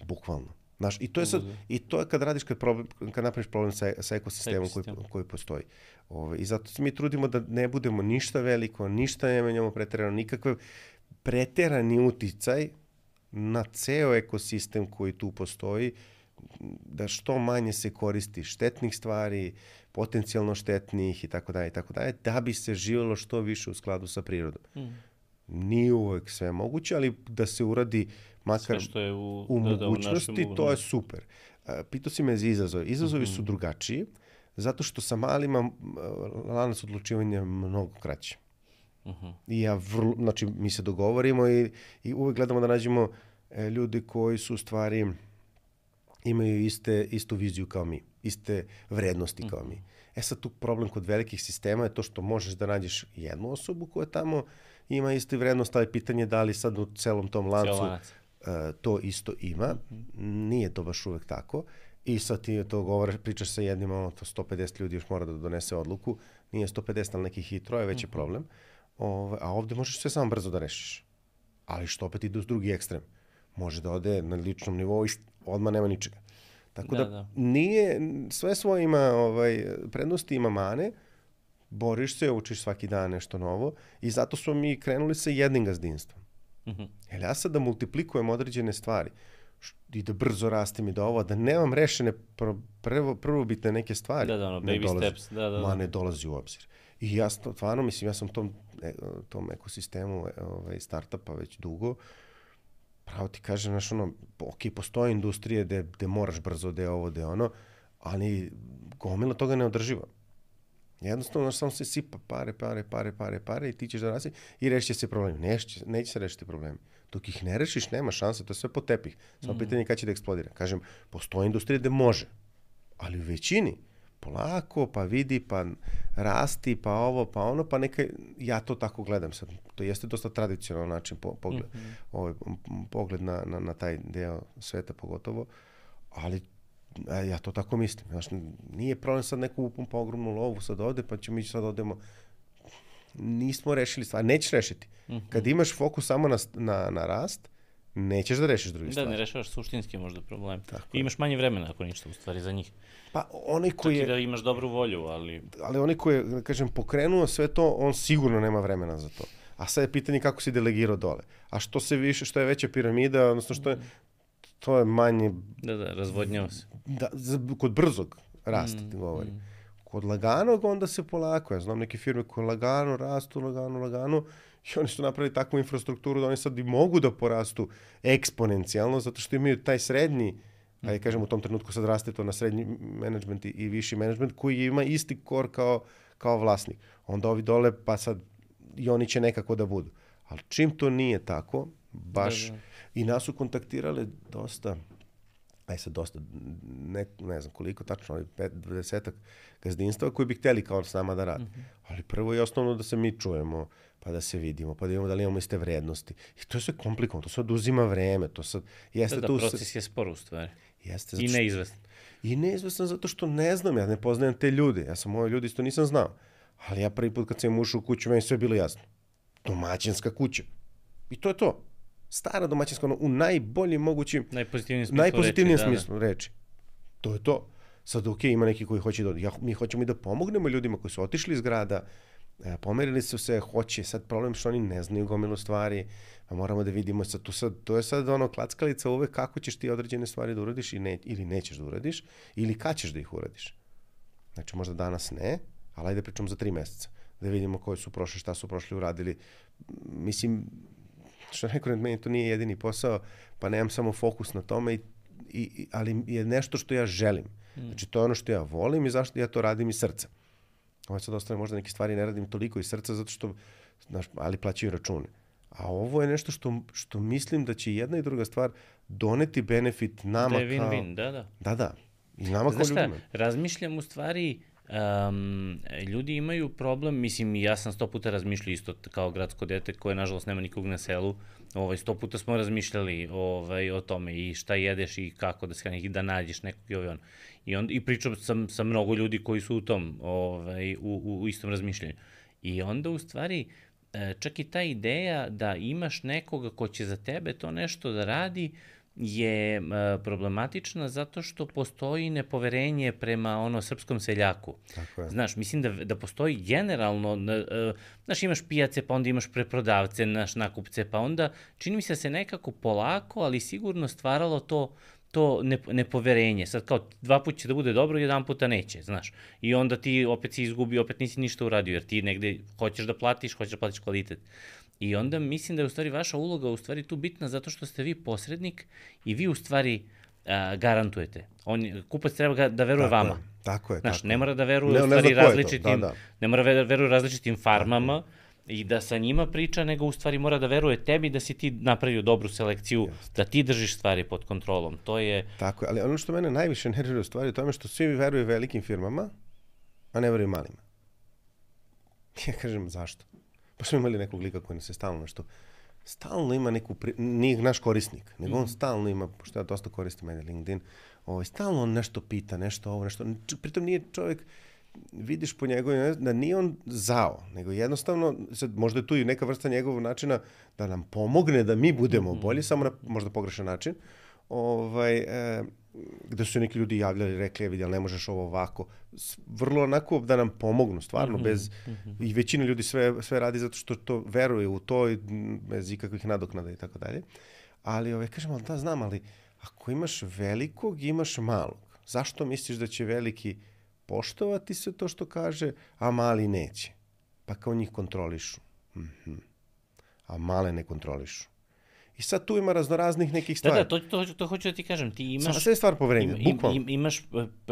B: bukvalno. Znaš, i to je sad, i to je kad radiš, kad, problem, kad napraviš problem sa, sa ekosistemom koji, koji postoji. Ove, I zato se mi trudimo da ne budemo ništa veliko, ništa ne menjamo preterano, nikakve preterani uticaj na ceo ekosistem koji tu postoji, da što manje se koristi štetnih stvari, potencijalno štetnih i tako dalje i tako dalje, da bi se živelo što više u skladu sa prirodom. Mm. Nije uvek sve moguće, ali da se uradi makar
A: što je u,
B: u da, mogućnosti, da, u to je super. Pitao si me za izazove. Izazovi mm -hmm. su drugačiji, zato što sa malima lanac odlučivanja mnogo kraći. Uh -huh. I ja vrlo, znači mi se dogovorimo i, i uvek gledamo da nađemo e, ljudi koji su u stvari imaju iste, istu viziju kao mi, iste vrednosti kao mi. E sad tu problem kod velikih sistema je to što možeš da nađeš jednu osobu koja tamo ima iste vrednost, ali pitanje je da li sad u celom tom lancu uh, to isto ima. Nije to baš uvek tako. I sad ti to govore, pričaš sa jednim, ono, to 150 ljudi još mora da donese odluku. Nije 150, ali nekih i troje, već je problem. Ove, a ovde možeš sve samo brzo da rešiš. Ali što opet ide uz drugi ekstrem. Može da ode na ličnom nivou i odmah nema ničega. Tako da, da, da. nije, sve svoje ima ovaj, prednosti, ima mane, boriš se, učiš svaki dan nešto novo i zato smo mi krenuli sa jednim gazdinstvom. Mhm. -huh. Jer ja sad da multiplikujem određene stvari i da brzo rastem i da ovo, da nemam rešene pr prvo, prvobitne neke stvari.
A: Da, da, ono, baby dolazi, steps. Da, da, da.
B: Ma ne dolazi u obzir. I ja stvarno, mislim, ja sam tom, e, tom ekosistemu ovaj, startupa već dugo, pravo ti kažem, znaš, ono, ok, postoje industrije gde, gde moraš brzo, gde ovo, gde ono, ali gomila toga ne održiva. Jednostavno, samo se sipa pare, pare, pare, pare, pare i ti ćeš da rasi i rešit će se problem. Neće, neće se rešiti problem. Dok ih ne rešiš, nema šanse, to je sve po tepih. Samo mm. pitanje kada će da eksplodira. Kažem, postoje industrije gde može, ali u većini polako, pa vidi, pa rasti, pa ovo, pa ono, pa neka, ja to tako gledam sad. To jeste dosta tradicionalan način po, pogled, mm -hmm. ovaj, pogled na, na, na taj deo sveta pogotovo, ali ja to tako mislim. Znaš, nije problem sad neku upom pa ogromnu lovu sad ode, pa ćemo mi sad odemo nismo rešili stvar, nećeš rešiti. Mm -hmm. Kad imaš fokus samo na, na, na rast, nećeš da rešiš druge
A: da,
B: stvari.
A: Da, ne rešavaš suštinski možda problem. Tako I imaš manje vremena ako ništa u stvari za njih.
B: Pa onaj koji je...
A: da imaš dobru volju, ali...
B: Ali onaj koji je, da kažem, pokrenuo sve to, on sigurno nema vremena za to. A sad je pitanje kako si delegirao dole. A što se više, što je veća piramida, odnosno što je, to je manje...
A: Da, da, razvodnjava se.
B: Da, kod brzog rasta, mm, ti govorim. Mm. Kod laganog onda se polako, ja znam neke firme koje lagano rastu, lagano, lagano, i oni su napravili takvu infrastrukturu da oni sad i mogu da porastu eksponencijalno, zato što imaju taj srednji, mm. ajde kažem u tom trenutku sad raste to na srednji management i, i viši management koji ima isti kor kao, kao vlasnik. Onda ovi dole, pa sad i oni će nekako da budu. Ali čim to nije tako, baš, da, da. i nas su kontaktirale dosta, aj sad dosta, ne, ne znam koliko tačno, ali pet, dvadesetak gazdinstva koji bi hteli kao s nama da rade. Mm -hmm. Ali prvo i osnovno da se mi čujemo, pa da se vidimo, pa da vidimo da li imamo iste vrednosti. I to je sve komplikovano, to sve oduzima vreme, to sad, jeste
A: da, da,
B: tu...
A: proces je spor u stvari.
B: Jeste.
A: I neizvestan.
B: I neizvestan zato što ne znam, ja ne poznajem te ljude, ja sam ove ljudi isto nisam znao. Ali ja prvi put kad sam ušao u kuću, meni sve bilo jasno. Domaćinska kuća. I to je to. Stara domaćinska, ono, u najboljim mogućim...
A: Najpozitivnijem smislu
B: najpozitivnijem reči. Smislu da, da. reči. To je to. Sad, ok, ima neki koji hoće da... Ja, mi hoćemo i da pomognemo ljudima koji su otišli iz grada, e, pomerili su se, hoće, sad problem što oni ne znaju gomilu stvari, pa moramo da vidimo sad, tu sad, to je sad ono klackalica uvek kako ćeš ti određene stvari da uradiš i ne, ili nećeš da uradiš, ili kad ćeš da ih uradiš. Znači, možda danas ne, ali ajde pričamo za tri meseca, da vidimo koji su prošli, šta su prošli, uradili. Mislim, što neko meni to nije jedini posao, pa nemam samo fokus na tome, i, i, ali je nešto što ja želim. Mm. Znači, to je ono što ja volim i zašto ja to radim iz srca. Ovo sad ostane možda neke stvari ne radim toliko iz srca zato što, znaš, ali plaćaju račune. A ovo je nešto što, što mislim da će jedna i druga stvar doneti benefit nama
A: da je win-win, da, da.
B: Da, da. I nama
A: Znaš kao ljudima. Razmišljam u stvari, um, ljudi imaju problem, mislim, ja sam sto puta razmišljao isto kao gradsko dete koje, nažalost, nema nikog na selu, ovaj, sto puta smo razmišljali ovaj, o tome i šta jedeš i kako da se i da nađeš nekog i ovaj on. I, on, i pričam sam sa mnogo ljudi koji su u tom, ovaj, u, u, u istom razmišljanju. I onda, u stvari, e, čak i ta ideja da imaš nekoga ko će za tebe to nešto da radi, je problematična zato što postoji nepoverenje prema ono srpskom seljaku.
B: Tako je.
A: Znaš, mislim da, da postoji generalno, e, znaš, imaš pijace, pa onda imaš preprodavce, naš nakupce, pa onda čini mi se da se nekako polako, ali sigurno stvaralo to to ne, nepoverenje. Sad kao dva puta će da bude dobro, jedan puta neće, znaš. I onda ti opet si izgubi, opet nisi ništa uradio, jer ti negde hoćeš da platiš, hoćeš da platiš kvalitet. I onda mislim da je u stvari vaša uloga u stvari tu bitna zato što ste vi posrednik i vi u stvari a, garantujete. On, kupac treba da veruje
B: tako
A: vama.
B: Je, tako je.
A: Znaš,
B: tako
A: ne mora da veruje
B: ne,
A: u stvari različitim,
B: da, da.
A: ne mora da veruje različitim farmama, i da sa njima priča, nego u stvari mora da veruje tebi da si ti napravio dobru selekciju, Just. da ti držiš stvari pod kontrolom. To je...
B: Tako je, ali ono što mene najviše nervira u stvari je tome što svi veruju velikim firmama, a ne veruju malima. *laughs* Ja kažem, zašto? Pa smo imali nekog lika koji nas se stalno nešto stalno ima neku, pri... nije naš korisnik, nego on mhm. stalno ima, pošto ja dosta koristim ajde LinkedIn, ovaj, stalno on nešto pita, nešto ovo, nešto, pritom nije čovjek, vidiš po njegovim, da nije on zao, nego jednostavno, sad, možda je tu i neka vrsta njegovog načina da nam pomogne da mi budemo mhm. bolji, samo na možda pogrešan način, ovaj, e, gde su neki ljudi javljali, rekli, je vidjeli, ne možeš ovo ovako. Vrlo onako da nam pomognu, stvarno, mm -hmm, bez, mm -hmm. i većina ljudi sve, sve radi zato što to veruje u to, i bez ikakvih nadoknada i tako dalje. Ali, ove, kažem, ali da, znam, ali ako imaš velikog, imaš malog. Zašto misliš da će veliki poštovati se to što kaže, a mali neće? Pa kao njih kontrolišu. Mm -hmm. A male ne kontrolišu. I sad tu ima raznoraznih nekih stvari.
A: Da, da, to, to, to hoću da ti kažem. Ti imaš...
B: Sve je stvar poverenja, im, bukvalno.
A: Im, imaš e,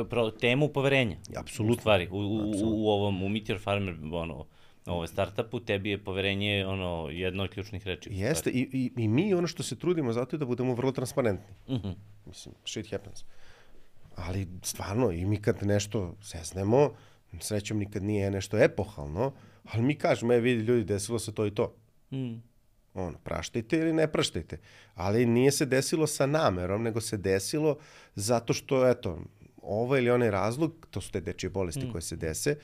A: pro, temu poverenja.
B: Apsolutno.
A: U stvari, u, u, u, ovom, u Meteor Farmer, ono, ovo startupu, tebi je poverenje ono, jedno od ključnih reči.
B: Jeste, i, i, i mi ono što se trudimo zato je da budemo vrlo transparentni. Uh mhm. -huh. Mislim, shit happens. Ali stvarno, i mi kad nešto seznemo, srećom nikad nije nešto epohalno, ali mi kažemo, e, vidi ljudi, desilo se to i to. Mm ono, praštajte ili ne praštajte. Ali nije se desilo sa namerom, nego se desilo zato što, eto, ovo ili onaj razlog, to su te dečije bolesti mm. koje se dese,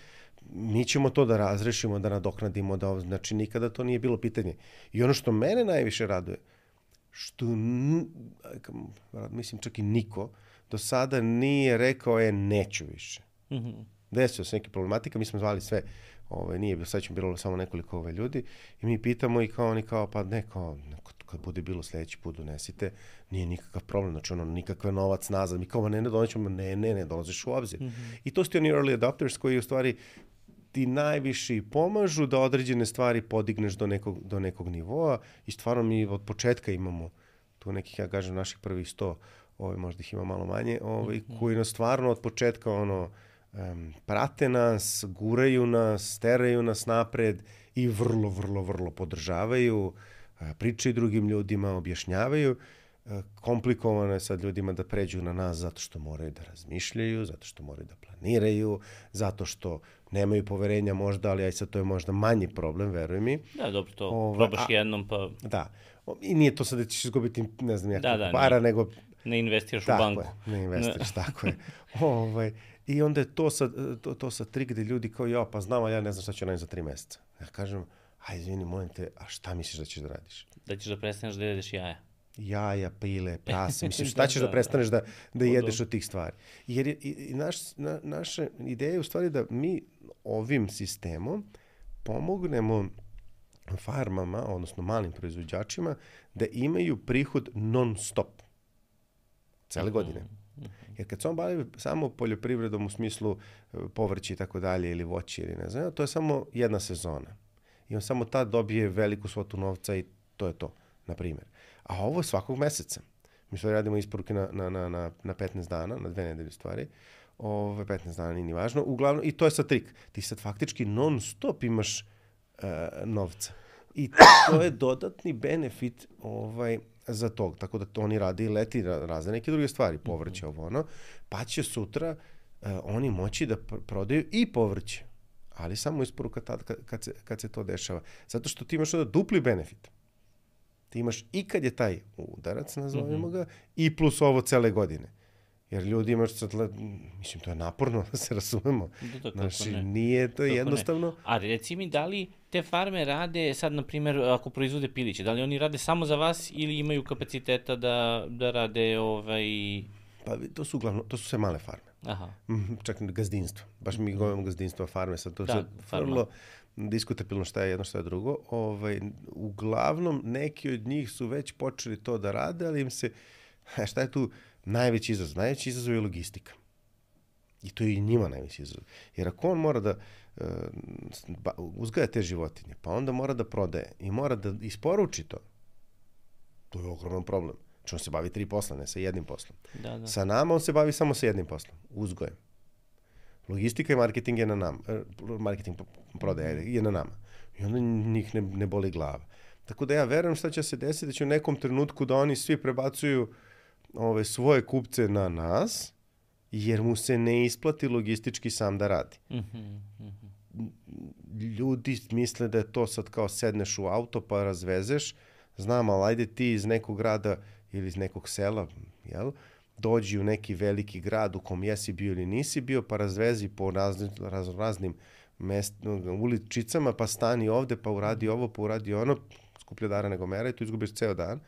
B: mi ćemo to da razrešimo, da nadoknadimo, da, znači nikada to nije bilo pitanje. I ono što mene najviše raduje, što, mislim čak i niko, do sada nije rekao je neću više. Mm -hmm. Desio se neke problematika, mi smo zvali sve Ovaj, nije bilo, sad bilo samo nekoliko ove ljudi i mi pitamo i kao oni kao, pa ne, kao, kad bude bilo sledeći put donesite, nije nikakav problem, znači ono, nikakve novac nazad, mi kao, ne, ne, donećemo, ne, ne, ne, dolaziš u obzir. Mm -hmm. I to su ti oni early adopters koji u stvari ti najviše pomažu da određene stvari podigneš do nekog, do nekog nivoa i stvarno mi od početka imamo tu nekih, ja kažem, naših prvih sto, ovaj, možda ih ima malo manje, ovaj, mm -hmm. koji nas stvarno od početka, ono, um, prate nas, guraju nas, teraju nas napred i vrlo, vrlo, vrlo podržavaju, pričaju drugim ljudima, objašnjavaju. Komplikovano je sad ljudima da pređu na nas zato što moraju da razmišljaju, zato što moraju da planiraju, zato što nemaju poverenja možda, ali aj sad to je možda manji problem, veruj mi.
A: Da, dobro, to Ove, probaš a, jednom pa...
B: Da, i nije to sad da ćeš izgubiti, ne znam, da, da, para, ne, nego...
A: Ne investiraš tako u banku.
B: Je, ne investiraš, tako je. *laughs* Ovaj, I onda je to sa, to, to sa trik gde ljudi kao, ja, pa znam, ali ja ne znam šta ću radim za tri meseca. Ja kažem, aj, izvini, molim te, a šta misliš da ćeš da radiš?
A: Da ćeš da prestaneš da jedeš jaja.
B: Jaja, pile, prase, mislim, *laughs* šta ćeš da, da, da prestaneš da, da jedeš od tih stvari? Jer je, i, i naš, na, naša ideja je u stvari da mi ovim sistemom pomognemo farmama, odnosno malim proizvođačima, da imaju prihod non stop. Cele godine. Mm Jer kad se on bavi samo poljoprivredom u smislu e, povrći i tako dalje ili voći ili ne znam, to je samo jedna sezona. I on samo tad dobije veliku svotu novca i to je to, na primjer. A ovo je svakog meseca. Mi sve radimo isporuke na, na, na, na, na 15 dana, na dve nedelje stvari. Ove, 15 dana nije ni važno. Uglavnom, i to je sad trik. Ti sad faktički non stop imaš uh, novca. I to je dodatni benefit ovaj, za to. Tako da to oni radi leti razne neke druge stvari, povrće, ovo ono, pa će sutra uh, oni moći da pr prodaju i povrće, ali samo isporuka tad kad, kad, se, kad se to dešava. Zato što ti imaš onda dupli benefit. Ti imaš i kad je taj udarac, nazovemo mm -hmm. ga, i plus ovo cele godine. Jer ljudi imaš sad, mislim, to je naporno *laughs* da se razumemo.
A: Da, da,
B: Znači,
A: ne.
B: nije to
A: Kako ne?
B: jednostavno.
A: A reci mi, da li te farme rade sad, na primjer, ako proizvode piliće, da li oni rade samo za vas ili imaju kapaciteta da, da rade ovaj...
B: Pa to su uglavnom, to su sve male farme.
A: Aha,
B: Mhm, čak i gazdinstvo. Baš mi govorimo gazdinstvo, farme, sad to
A: Da, farma.
B: vrlo diskutabilno šta je jedno, šta je drugo. Ovaj, uglavnom, neki od njih su već počeli to da rade, ali im se, *laughs* šta je tu najveći izazov? Najveći izazov je logistika. I to je i njima najveći izazov. Jer ako on mora da ba- uzgaja te životinje, pa onda mora da prodaje i mora da isporuči to, to je ogroman problem. Znači on se bavi tri posla, ne sa jednim poslom.
A: da, da.
B: Sa nama on se bavi samo sa jednim poslom, uzgojem. Logistika i marketing je na nama, e, marketing prodaje je na nama. I onda njih ne, ne boli glava. Tako da ja verujem šta će se desiti, da će u nekom trenutku da oni svi prebacuju ove, svoje kupce na nas, jer mu se ne isplati logistički sam da radi.
A: Mhm, mhm.
B: Ljudi misle da je to sad kao sedneš u auto pa razvezeš, znam, ali ajde ti iz nekog grada ili iz nekog sela, jel? dođi u neki veliki grad u kom jesi bio ili nisi bio, pa razvezi po raznim, raz, raznim mest, uličicama, pa stani ovde, pa uradi ovo, pa uradi ono, skuplje dara nego mera i tu izgubiš ceo dan.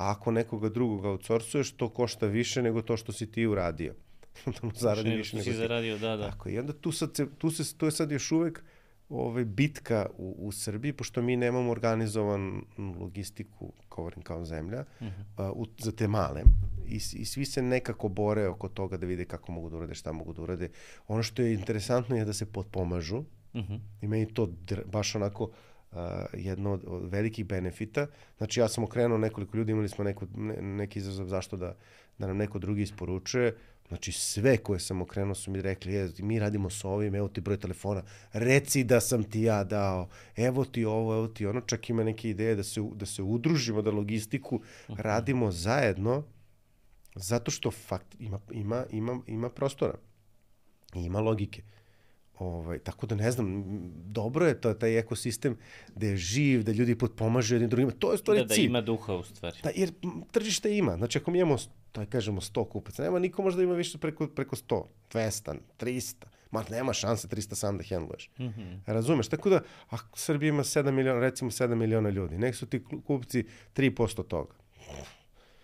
B: A ako nekoga drugog outsourcuješ, to košta više nego to što si ti uradio. *laughs* Zaradi
A: Nego
B: više
A: što
B: nego
A: si
B: ti.
A: zaradio, da, da.
B: Tako, i onda tu, sad se, tu, se, tu je sad još uvek ovaj, bitka u, u Srbiji, pošto mi nemamo organizovan logistiku, govorim kao zemlja, uh -huh. uh, u, za te male. I, I svi se nekako bore oko toga da vide kako mogu da urade, šta mogu da urade. Ono što je interesantno je da se potpomažu
A: Mhm.
B: i meni to dr- baš onako uh, jedno od, od velikih benefita. Znači ja sam okrenuo nekoliko ljudi, imali smo neko, ne, neki izazov zašto da, da nam neko drugi isporučuje. Znači sve koje sam okrenuo su mi rekli, je, mi radimo s ovim, evo ti broj telefona, reci da sam ti ja dao, evo ti ovo, evo ti ono, čak ima neke ideje da se, da se udružimo, da logistiku radimo zajedno, zato što fakt ima, ima, ima, ima prostora, i ima logike. Ovaj, tako da ne znam, dobro je to, taj ekosistem da je živ, da ljudi potpomažu jedni drugima. To je stvari
A: Da, da
B: cilj.
A: ima duha u stvari.
B: Da, jer tržište ima. Znači, ako mi imamo, taj kažemo, 100 kupaca, nema niko možda ima više preko, preko 100, 200, 300. Ma, nema šanse 300 sam da hendluješ. Mm -hmm. Razumeš? Tako da, ako Srbija ima 7 miliona, recimo 7 miliona ljudi, nek su ti kupci 3% toga.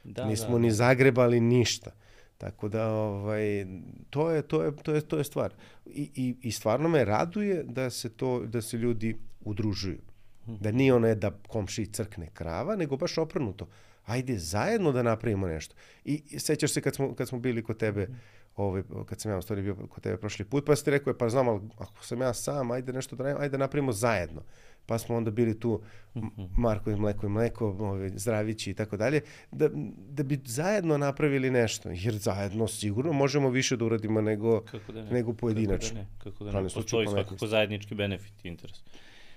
A: Da,
B: Nismo
A: da.
B: ni zagrebali ništa. Tako da, ovaj, to, je, to, je, to, je, to je stvar. I, i, I stvarno me raduje da se, to, da se ljudi udružuju. Da nije ono je da komši crkne krava, nego baš oprnuto. Ajde zajedno da napravimo nešto. I, i sećaš se kad smo, kad smo bili kod tebe, ovaj, kad sam ja u stvari bio kod tebe prošli put, pa si ti rekao, pa znam, ali ako sam ja sam, ajde nešto da radimo, ajde da napravimo zajedno. Pa smo onda bili tu M- Marko i Mleko i Mleko, ovaj, Zdravići i tako dalje, da, da bi zajedno napravili nešto. Jer zajedno sigurno možemo više da uradimo nego,
A: Kako da ne?
B: nego pojedinačno.
A: Kako da ne? Kako da ne? Postoji svakako zajednički benefit interes.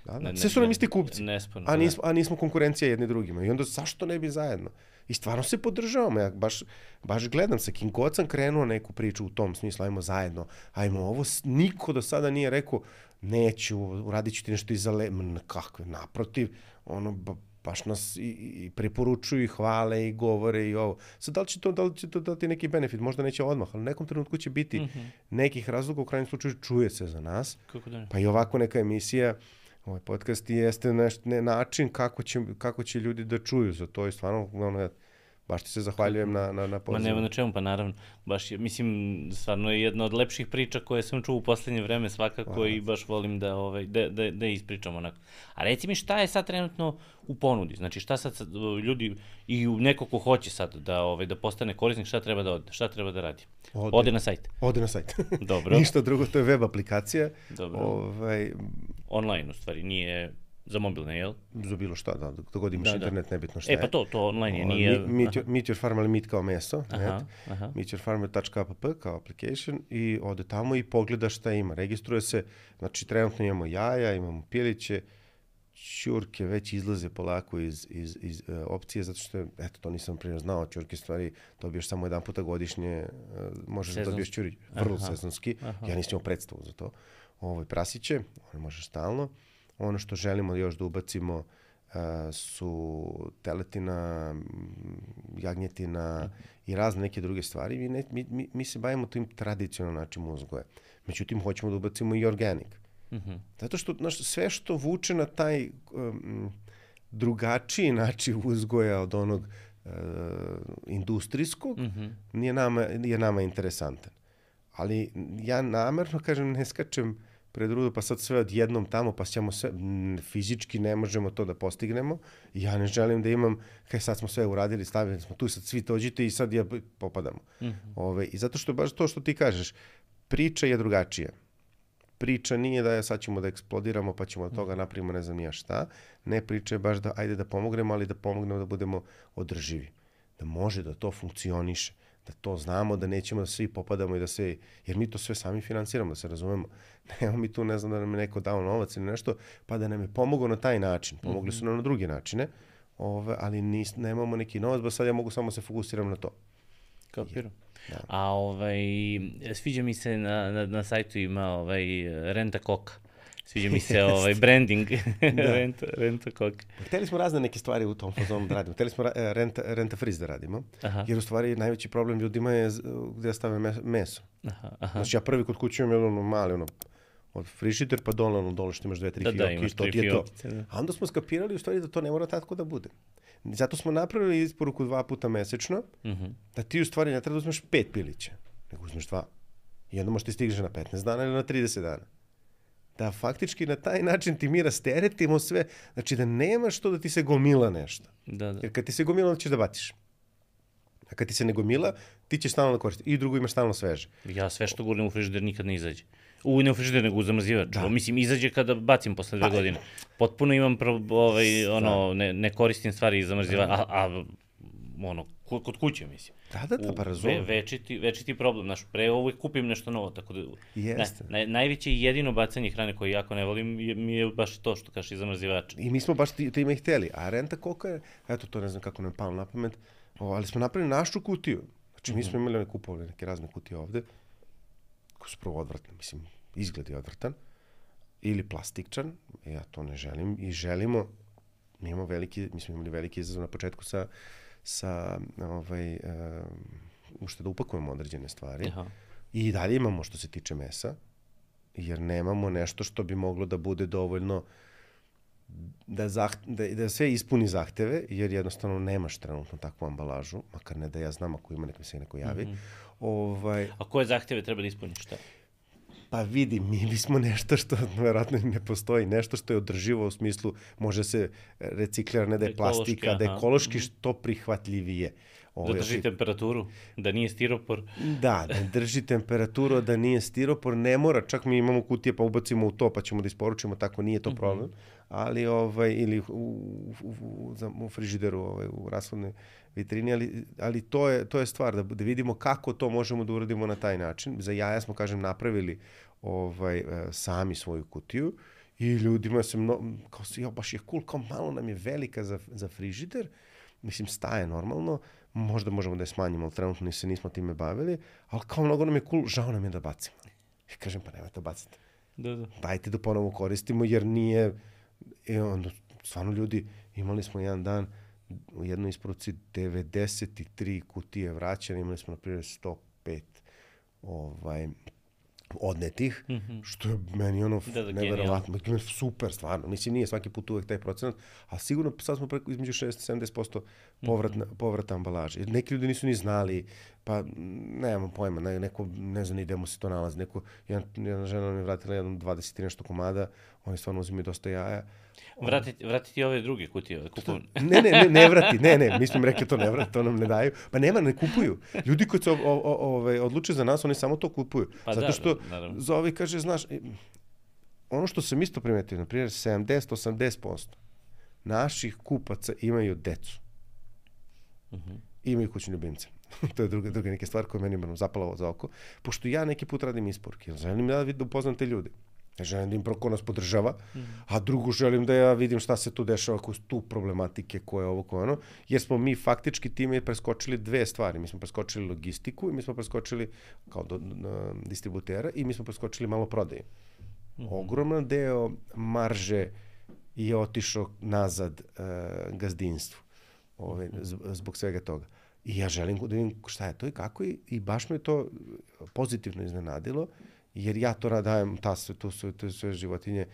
B: Da, da. Sve su nam isti kupci.
A: nesporno,
B: A
A: da.
B: nismo, a nismo konkurencija jedni drugima. I onda zašto ne bi zajedno? I stvarno se podržavamo. Ja baš, baš gledam sa kim god sam krenuo neku priču u tom smislu, ajmo zajedno, ajmo ovo. Niko do sada nije rekao, neću, uradit ću ti nešto iza le... Kakve, naprotiv, ono, ba, baš nas i, i preporučuju i hvale i govore i ovo. Sad, da li će to, da li će to dati neki benefit? Možda neće odmah, ali u nekom trenutku će biti
A: Mhm.
B: nekih razloga, u krajnjem slučaju čuje se za nas.
A: Kako da ne?
B: Pa i ovako neka emisija, ovaj podcast jeste neš, ne, način kako će, kako će ljudi da čuju za to i stvarno, ono, baš ti se zahvaljujem na, na, na
A: Ma
B: pozivu.
A: nema na čemu, pa naravno. Baš mislim, stvarno je jedna od lepših priča koje sam čuo u poslednje vreme svakako i baš volim da, ovaj, da, da, da ispričam onako. A reci mi šta je sad trenutno u ponudi? Znači šta sad, sad ljudi i neko ko hoće sad da, ovaj, da postane korisnik, šta treba da ode, šta treba da radi?
B: Ode.
A: Ode na sajt.
B: Ode na sajt.
A: Dobro. *laughs*
B: Ništa drugo, to je web aplikacija.
A: Dobro.
B: Ovaj,
A: Online u stvari, nije za mobilne, jel?
B: za bilo šta, da, dok god imaš
A: Da, da.
B: internet, nebitno šta
A: E pa
B: je.
A: to, to online je, nije...
B: Meet, meet, your, meet your farm, ali meet kao meso,
A: Aha,
B: net.
A: aha.
B: meetyourfarmer.app kao application i ode tamo i pogleda šta ima. Registruje se, znači trenutno imamo jaja, imamo piliće, ćurke već izlaze polako iz, iz, iz uh, opcije, zato što, eto, to nisam prije znao, ćurke stvari dobiješ samo jedan puta godišnje, uh, možeš da
A: Sezonski.
B: dobiješ ćuri, vrlo
A: Aha.
B: sezonski,
A: Aha.
B: ja nisam imao predstavu za to. Ovo, prasiće, one može stalno. Ono što želimo još da ubacimo a, su teletina, jagnjetina i razne neke druge stvari. Mi, ne, mi, mi, mi se bavimo tim tradicionalnim načinom uzgoja. Međutim, hoćemo da ubacimo i organik.
A: Mm -hmm.
B: Zato što znaš, sve što vuče na taj um, drugačiji način uzgoja od onog uh, industrijskog,
A: Mm -hmm.
B: nije nama, je nama interesantan. Ali ja namerno, kažem, ne skačem pred rudu, pa sad sve odjednom tamo, pa ćemo sve, m, fizički ne možemo to da postignemo. Ja ne želim da imam, kaj sad smo sve uradili, stavili smo tu, sad svi dođite i sad ja popadamo.
A: Mm -hmm.
B: Ove, I zato što baš to što ti kažeš, priča je drugačija. Priča nije da je sad ćemo da eksplodiramo pa ćemo od toga napravimo ne znam nija šta. Ne, priča je baš da ajde da pomognemo, ali da pomognemo da budemo održivi. Da može da to funkcioniše da to znamo, da nećemo da svi popadamo i da se, jer mi to sve sami finansiramo, da se razumemo. *laughs* Nemo mi tu, ne znam, da nam je neko dao novac ili nešto, pa da nam je pomogao na taj način. Pomogli su nam na druge načine, ove, ali nis, nemamo neki novac, ba sad ja mogu samo se fokusiram na to.
A: Kapiram.
B: Da.
A: A ovaj, sviđa mi se na, na, na sajtu ima ovaj, renta koka. Sviđa mi se ovaj branding, *laughs* *laughs* da. renta, renta koka.
B: Hteli smo razne neke stvari u tom fazonu da radimo. Hteli smo ra renta, renta friz da radimo,
A: Aha.
B: jer u stvari najveći problem ljudima je gde da stave me- meso.
A: Aha, aha.
B: Znači ja prvi kod kuće imam ono mali ono od frižider pa dole ono dole što imaš dve, tri
A: Da, da,
B: fioke i to ti je to.
A: da.
B: A onda smo skapirali u stvari da to ne mora tako da bude. Zato smo napravili isporuku dva puta mesečno,
A: Mhm.
B: da ti u stvari ne treba da uzmeš pet pilića, nego uzmeš dva. I onda možeš ti stigneš na 15 dana ili na 30 dana. Da faktički na taj način ti mi rasteretimo sve, znači da nemaš to da ti se gomila nešto.
A: Da, da.
B: Jer kad ti se gomila, onda ćeš da baciš. A kad ti se ne gomila, ti ćeš stalno da koristiti. I drugo imaš stalno sveže.
A: Ja sve što gurnem u frižider nikad ne izađe. U, ne u frižider, nego u zamrzivač. Da. Mislim, izađe kada bacim posle dve
B: Pa,
A: godine. Potpuno imam pro, ovaj, ono, ne, ne koristim stvari iz zamrzivača, a, a ono, kod, kod kuće, mislim.
B: Da, da, da, pa razumem.
A: Ve, večiti, večiti problem, znaš, pre uvek kupim nešto novo, tako da...
B: Jeste.
A: Ne, naj, najveće i jedino bacanje hrane koje jako ne volim je, mi je baš to što kažeš iz zamrzivača.
B: I mi smo baš ti- time i hteli. A renta koka je, eto to ne znam kako nam je palo na pamet, o, ali smo napravili našu kutiju. Znači mi smo imali one kupovali neke razne kutije ovde, koje su prvo odvratne, mislim, izgled je odvratan, ili plastikčan, ja to ne želim, i želimo, mi imamo veliki, mi smo imali veliki izazov na početku sa, sa ovaj, um, ušte da upakujemo određene stvari.
A: Aha.
B: I dalje imamo što se tiče mesa, jer nemamo nešto što bi moglo da bude dovoljno da, zaht, da, da sve ispuni zahteve, jer jednostavno nemaš trenutno takvu ambalažu, makar ne da ja znam ako ima, nek mi se neko javi. Mm -hmm. ovaj,
A: A koje zahteve treba da ispuniš, šta?
B: Pa vidi, mi bismo nešto što verovatno ne postoji, nešto što je održivo u smislu može se reciklira, ne da je
A: Ekološki,
B: plastika, da je
A: aha. Mhm.
B: ekološki što prihvatljivije.
A: Da
B: Ovaj,
A: drži temperaturu, da nije stiropor.
B: Da, da *laughs* drži temperaturu, da nije stiropor, ne mora, čak mi imamo kutije pa ubacimo u to pa ćemo da isporučimo, tako nije to problem, ali ovaj, ili u, u, u, u, frižideru, ovaj, u rashodnoj vitrini, ali, ali to, je, to je stvar, da, da vidimo kako to možemo da uradimo na taj način. Za jaja smo, kažem, napravili ovaj, e, sami svoju kutiju i ljudima se mno, kao se, ja, baš je cool, kao malo nam je velika za, za frižider, mislim, staje normalno, možda možemo da je smanjimo, ali trenutno se nismo time bavili, ali kao mnogo nam je cool, žao nam je da bacimo. I kažem, pa nemojte baciti.
A: Da, da.
B: Dajte da ponovo koristimo, jer nije, i onda, stvarno ljudi, imali smo jedan dan u jednoj isporuci 93 kutije vraćane, imali smo na primjer 105 ovaj, odnetih, mm -hmm. što je meni ono
A: Da, da,
B: neverovatno, da, super stvarno, mislim nije svaki put uvek taj procenat, a sigurno sad smo preko između 60-70% povrat, mm -hmm. povrata ambalaže. Neki ljudi nisu ni znali, pa nemamo pojma, ne, neko ne zna ni gde mu se to nalazi, neko, jedan, jedna žena nam je vratila jednom 20 i nešto komada, oni stvarno uzimaju dosta jaja,
A: Vratiti, vratiti ove druge kutije, ove kupovne.
B: ne, ne, ne, ne vrati, ne, ne, mi smo im rekli to ne vrati, to nam ne daju. Pa nema, ne kupuju. Ljudi koji se o, o, o, ove, odluče za nas, oni samo to kupuju.
A: Pa
B: Zato
A: da,
B: što
A: naravno.
B: za ovi kaže, znaš, ono što sam isto primetio, na primjer 70-80% naših kupaca imaju decu.
A: Uh -huh.
B: Imaju kućne ljubimce. *laughs* to je druga, druga neka stvar koja meni nam zapala za oko. Pošto ja neki put radim isporuke, želim da vidim da upoznam te ljude. Ja želim da im prvo ko nas podržava, mm. a drugo želim da ja vidim šta se tu dešava, su tu problematike, koje je ovo, koje je ono, jer smo mi faktički time preskočili dve stvari. Mi smo preskočili logistiku i mi smo preskočili kao do, na, distributera i mi smo preskočili malo prodaje. Mm. Ogroman deo marže je otišao nazad uh, gazdinstvu ove, zbog svega toga. I ja želim da vidim šta je to i kako i, i baš me to pozitivno iznenadilo, jer ja to dajem, ta sve, to sve, to sve životinje,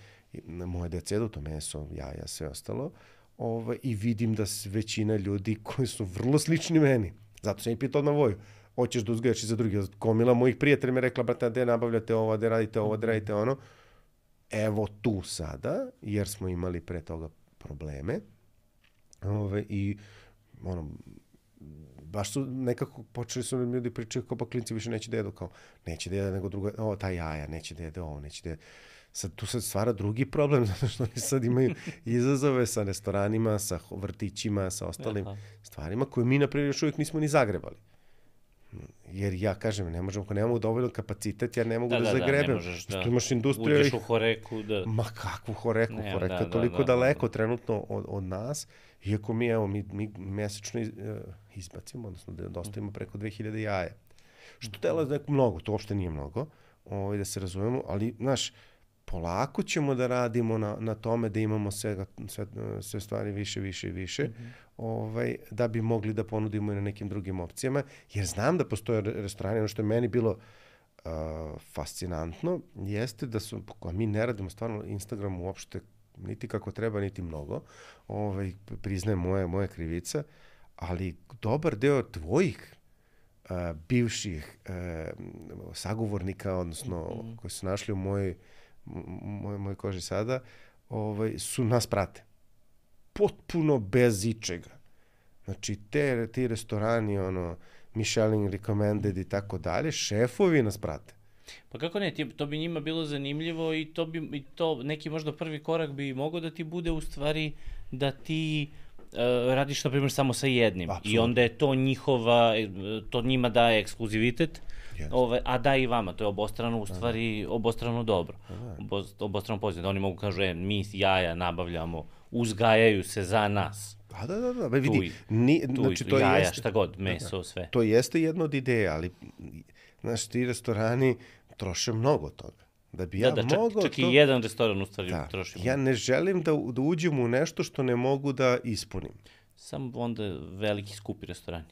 B: moje decedu, to meso, jaja, sve ostalo, ovaj, i vidim da većina ljudi koji su vrlo slični meni, zato sam i pitao na voju, hoćeš da uzgajaš i za drugi. Komila mojih prijatelja mi rekla, brate, gde nabavljate ovo, gde radite ovo, gde radite ono. Evo tu sada, jer smo imali pre toga probleme. Ove, I ono, baš su nekako počeli su ljudi pričaju kao pa klinci više neće da jedu kao neće da jede nego drugo, o ta jaja, neće da jede ovo, neće da jede. Sad tu se stvara drugi problem *laughs* zato što oni sad imaju izazove sa restoranima, sa vrtićima, sa ostalim Aha. stvarima koje mi na primjer još uvijek nismo ni zagrebali. Jer ja kažem, ne možemo, ako nemamo dovoljno kapacitet, ja ne mogu da, da, da, da zagrebem. Da, možeš, da. Što imaš industriju...
A: Uđeš u horeku, da...
B: Ma kakvu horeku? Ne, horeka da, je toliko da, da, daleko da, da. trenutno od, od nas, iako mi, evo, mi, mi mesečno iz, uh, izbacimo, odnosno da dostavimo preko 2000 jaja. Što tela da je mnogo, to uopšte nije mnogo, ovaj, da se razumemo, ali, znaš, polako ćemo da radimo na, na tome da imamo sve, sve, sve stvari više, više i više, mm -hmm. ovaj, da bi mogli da ponudimo i na nekim drugim opcijama, jer znam da postoje restorani, ono što je meni bilo uh, fascinantno, jeste da su, a mi ne radimo stvarno Instagram uopšte niti kako treba, niti mnogo, ovaj, priznajem moje, moje krivica, ali dobar deo tvojih uh, bivših uh, sagovornika, odnosno mm -hmm. koji su našli u mojoj moj, moj koži sada, ovaj, su nas prate. Potpuno bez ičega. Znači, te, ti restorani, ono, Michelin recommended i tako dalje, šefovi nas prate.
A: Pa kako ne, to bi njima bilo zanimljivo i to bi i to neki možda prvi korak bi mogao da ti bude u stvari da ti uh, radiš na primjer samo sa jednim Absolutno. i onda je to njihova to njima daje ekskluzivitet Yes. Ove, a da i vama, to je obostrano u da, da. stvari, obostrano dobro. Da. obostrano pozitivno. Oni mogu kažu, e, mi jaja nabavljamo, uzgajaju se za nas.
B: Da, da, da, da. Ba, vidi, tu, ni,
A: tu, znači, to jaja, jeste, šta god, meso,
B: da,
A: sve.
B: To jeste jedno od ideja, ali, znaš, ti restorani troše mnogo toga. Da bi da, ja da, čak, mogao
A: čak to... i jedan restoran u stvari da, troši.
B: Ja ne želim da, da uđem u nešto što ne mogu da ispunim.
A: Samo onda veliki skupi restorani.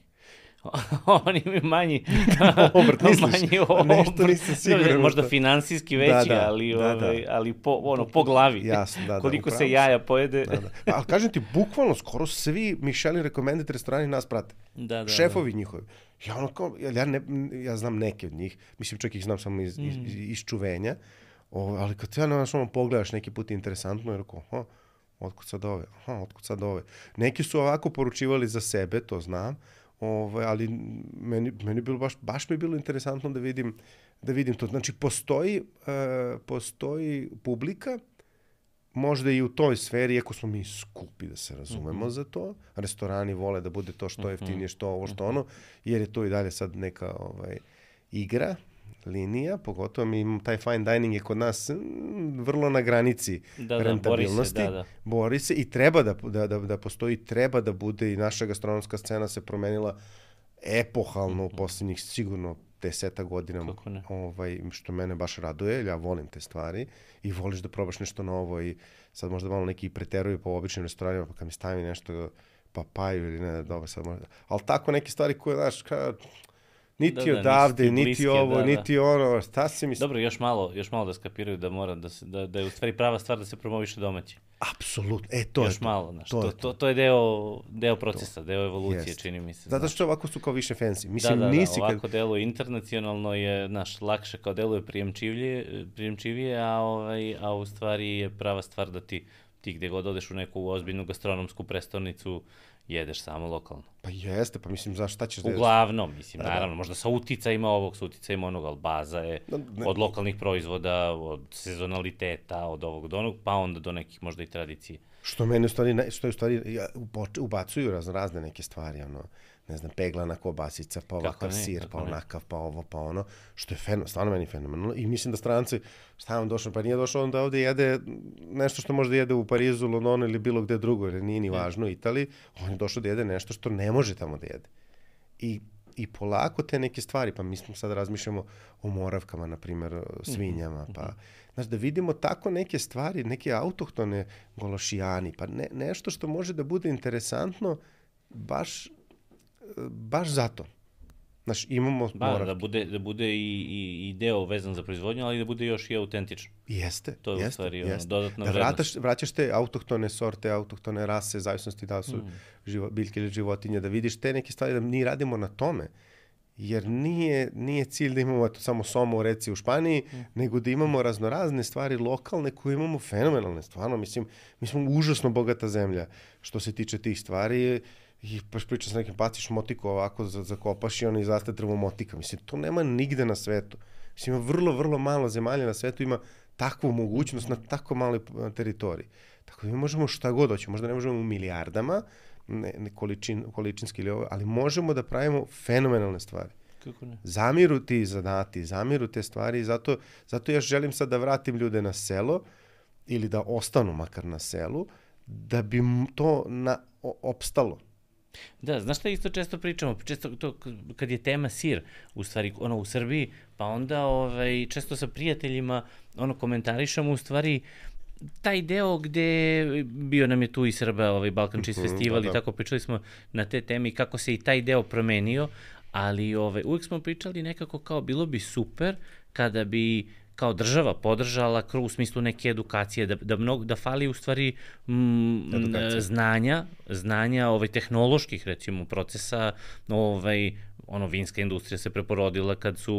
A: *laughs* oni imaju manji *laughs* *laughs*
B: obrt,
A: manji obrt. Nešto nisam siguran. Možda finansijski veći, da, da, ali, da, da. Ovaj, ali po, ono, po glavi.
B: Jasno, da, da.
A: Koliko se jaja pojede.
B: Da, da. Ali kažem ti, bukvalno skoro svi Michelin recommended restorani nas prate. Da, da, Šefovi da. njihovi. Ja, ono kao, ja, ne, ja znam neke od njih, mislim čak ih znam samo iz, mm. iz, iz čuvenja, o, ali kad ja znaš, ono, pogledaš neki put interesantno, jer kao, ha, otkud sad ove, ha, otkud sad ove. Neki su ovako poručivali za sebe, to znam, Ovaj, ali meni, meni bilo baš, baš mi je bilo interesantno da vidim, da vidim to. Znači, postoji, uh, postoji publika, možda i u toj sferi, iako smo mi skupi da se razumemo mm -hmm. za to, restorani vole da bude to što mhm. jeftinije, što ovo, što mhm. ono, jer je to i dalje sad neka ovaj, igra, linija, pogotovo mi imamo taj fine dining je kod nas mm, vrlo na granici da, da, rentabilnosti. Bori se, da, da. bori se i treba da, da, da, da postoji, treba da bude i naša gastronomska scena se promenila epohalno u mhm. poslednjih sigurno deseta godina, ovaj, što mene baš raduje, ja volim te stvari i voliš da probaš nešto novo i sad možda malo neki preteruju po običnim restoranima, pa kad mi stavi nešto papaju ili ne, dobro sad možda, ali tako neke stvari koje, znaš, kao, Niti da, da, odavde, niti bliske, ovo, da, niti da. ono, šta se mi...
A: Dobro, još malo, još malo da skapiraju da mora da se da da je u stvari prava stvar da se promoviše domaći.
B: Apsolutno. E to
A: još
B: je to.
A: malo, znači to, to, to, to, je deo deo procesa, to. deo evolucije, Jest. čini mi se.
B: Zato što ovako su kao više fancy. Mislim
A: da, da,
B: nisi
A: da, ovako kad... deluje internacionalno je, naš lakše kao deluje prijemčivije, prijemčivije, a ovaj a u stvari je prava stvar da ti ti gde god odeš u neku ozbiljnu gastronomsku prestonicu, jedeš samo lokalno.
B: Pa jeste, pa mislim, zašto šta ćeš da
A: jedeš? Uglavnom, mislim, da, da. naravno, da. možda sa uticajima ovog, sa uticajima onog, ali baza je da, ne. od lokalnih proizvoda, od sezonaliteta, od ovog do onog, pa onda do nekih možda i tradicije.
B: Što mene u stvari, što je u stvari, ubacuju razne, razne neke stvari, ono, ne znam, peglana kobasica, pa ovakav ne, sir, pa onakav, pa ovo, pa ono, što je feno, stvarno meni fenomenalno. I mislim da stranci, šta vam došao, pa nije došao onda ovde jede nešto što možda jede u Parizu, Londonu ili bilo gde drugo, jer nije ni važno, Italiji, on je došao da jede nešto što ne može tamo da jede. I i polako te neke stvari, pa mi smo sad razmišljamo o moravkama, na primjer, svinjama, pa Znaš, da vidimo tako neke stvari, neke autohtone gološijani, pa ne, nešto što može da bude interesantno baš, baš zato. Znaš, imamo
A: ba, moravke. Da bude, da bude i, i, i deo vezan za proizvodnju, ali da bude još i autentično.
B: Jeste,
A: to je
B: jeste,
A: u stvari
B: jeste.
A: Ono, dodatna
B: da
A: vrednost.
B: vraćaš te autohtone sorte, autohtone rase, zavisnosti da su mm. živo, biljke ili životinje, da vidiš te neke stvari, da mi radimo na tome. Jer nije, nije cilj da imamo eto, samo somo u reci u Španiji, mm. nego da imamo raznorazne stvari lokalne koje imamo fenomenalne. Stvarno, mislim, mi smo užasno bogata zemlja što se tiče tih stvari i baš priča sa nekim paciš motiku ovako zakopaš i on izraste drvo motika. Mislim, to nema nigde na svetu. Mislim, ima vrlo, vrlo malo zemalja na svetu ima takvu mogućnost na tako maloj teritoriji. Tako da mi možemo šta god hoćemo. Možda ne možemo u milijardama, ne, ne količin, količinski ili ovo, ali možemo da pravimo fenomenalne stvari.
A: Kako ne?
B: Zamiru ti zanati, zamiru te stvari i zato, zato ja želim sad da vratim ljude na selo ili da ostanu makar na selu, da bi to na, o, opstalo.
A: Da, znaš šta isto često pričamo? Često to kad je tema sir, u stvari ono u Srbiji, pa onda ovaj često sa prijateljima ono komentarišemo u stvari taj deo gde bio nam je tu i Srba, ovaj Balkan Cheese mm -hmm, festival da, da. i tako pričali smo na te teme i kako se i taj deo promenio, ali ovaj, uvijek smo pričali nekako kao bilo bi super kada bi kao država podržala kroz u smislu neke edukacije da da mnogo da fali u stvari m, znanja znanja ovaj tehnoloških recimo procesa ovaj ono vinska industrija se preporodila kad su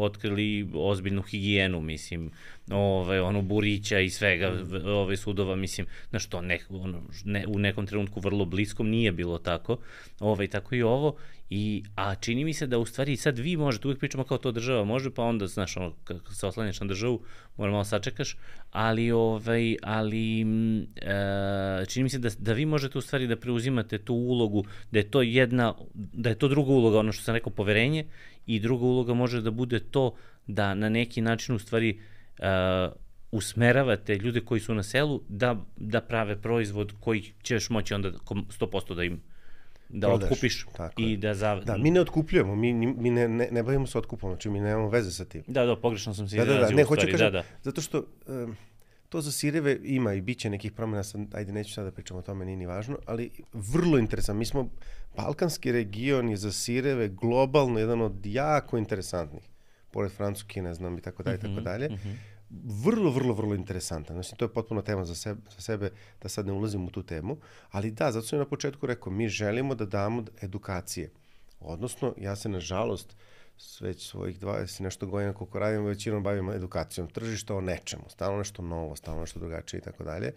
A: otkrili ozbiljnu higijenu mislim ove, ono burića i svega mm. ove sudova mislim na što ne, ono, ne, u nekom trenutku vrlo bliskom nije bilo tako ove, tako i ovo I, a čini mi se da u stvari sad vi možete, uvijek pričamo kao to država može, pa onda, znaš, ono, kako se oslanjaš na državu, mora malo sačekaš, ali, ovaj, ali e, čini mi se da, da vi možete u stvari da preuzimate tu ulogu, da je to jedna, da je to druga uloga, ono što sam rekao, poverenje, i druga uloga može da bude to da na neki način u stvari e, usmeravate ljude koji su na selu da, da prave proizvod koji ćeš moći onda 100% da im da Prodaš, otkupiš i je. da za...
B: Da, mi ne otkupljujemo, mi, mi ne, ne, ne bavimo se otkupom, znači mi nemamo veze sa tim.
A: Da, da, pogrešno sam se
B: da, da, da, ne, hoću kažem, da, da. zato što um, to za sireve ima i bit će nekih promjena, sam, ajde neću sada da pričam o tome, nije ni važno, ali vrlo interesantno. Mi smo, Balkanski region je za sireve globalno jedan od jako interesantnih, pored Francuske, ne znam, i tako dalje, tako mhm, dalje. Mhm vrlo, vrlo, vrlo interesantan. Znači, to je potpuno tema za sebe, za sebe, da sad ne ulazim u tu temu. Ali da, zato sam na početku rekao, mi želimo da damo edukacije. Odnosno, ja se nažalost, već svojih 20 nešto godina koliko radim, većinom bavimo edukacijom tržišta o nečemu. Stalno nešto novo, stalno nešto drugačije i tako dalje.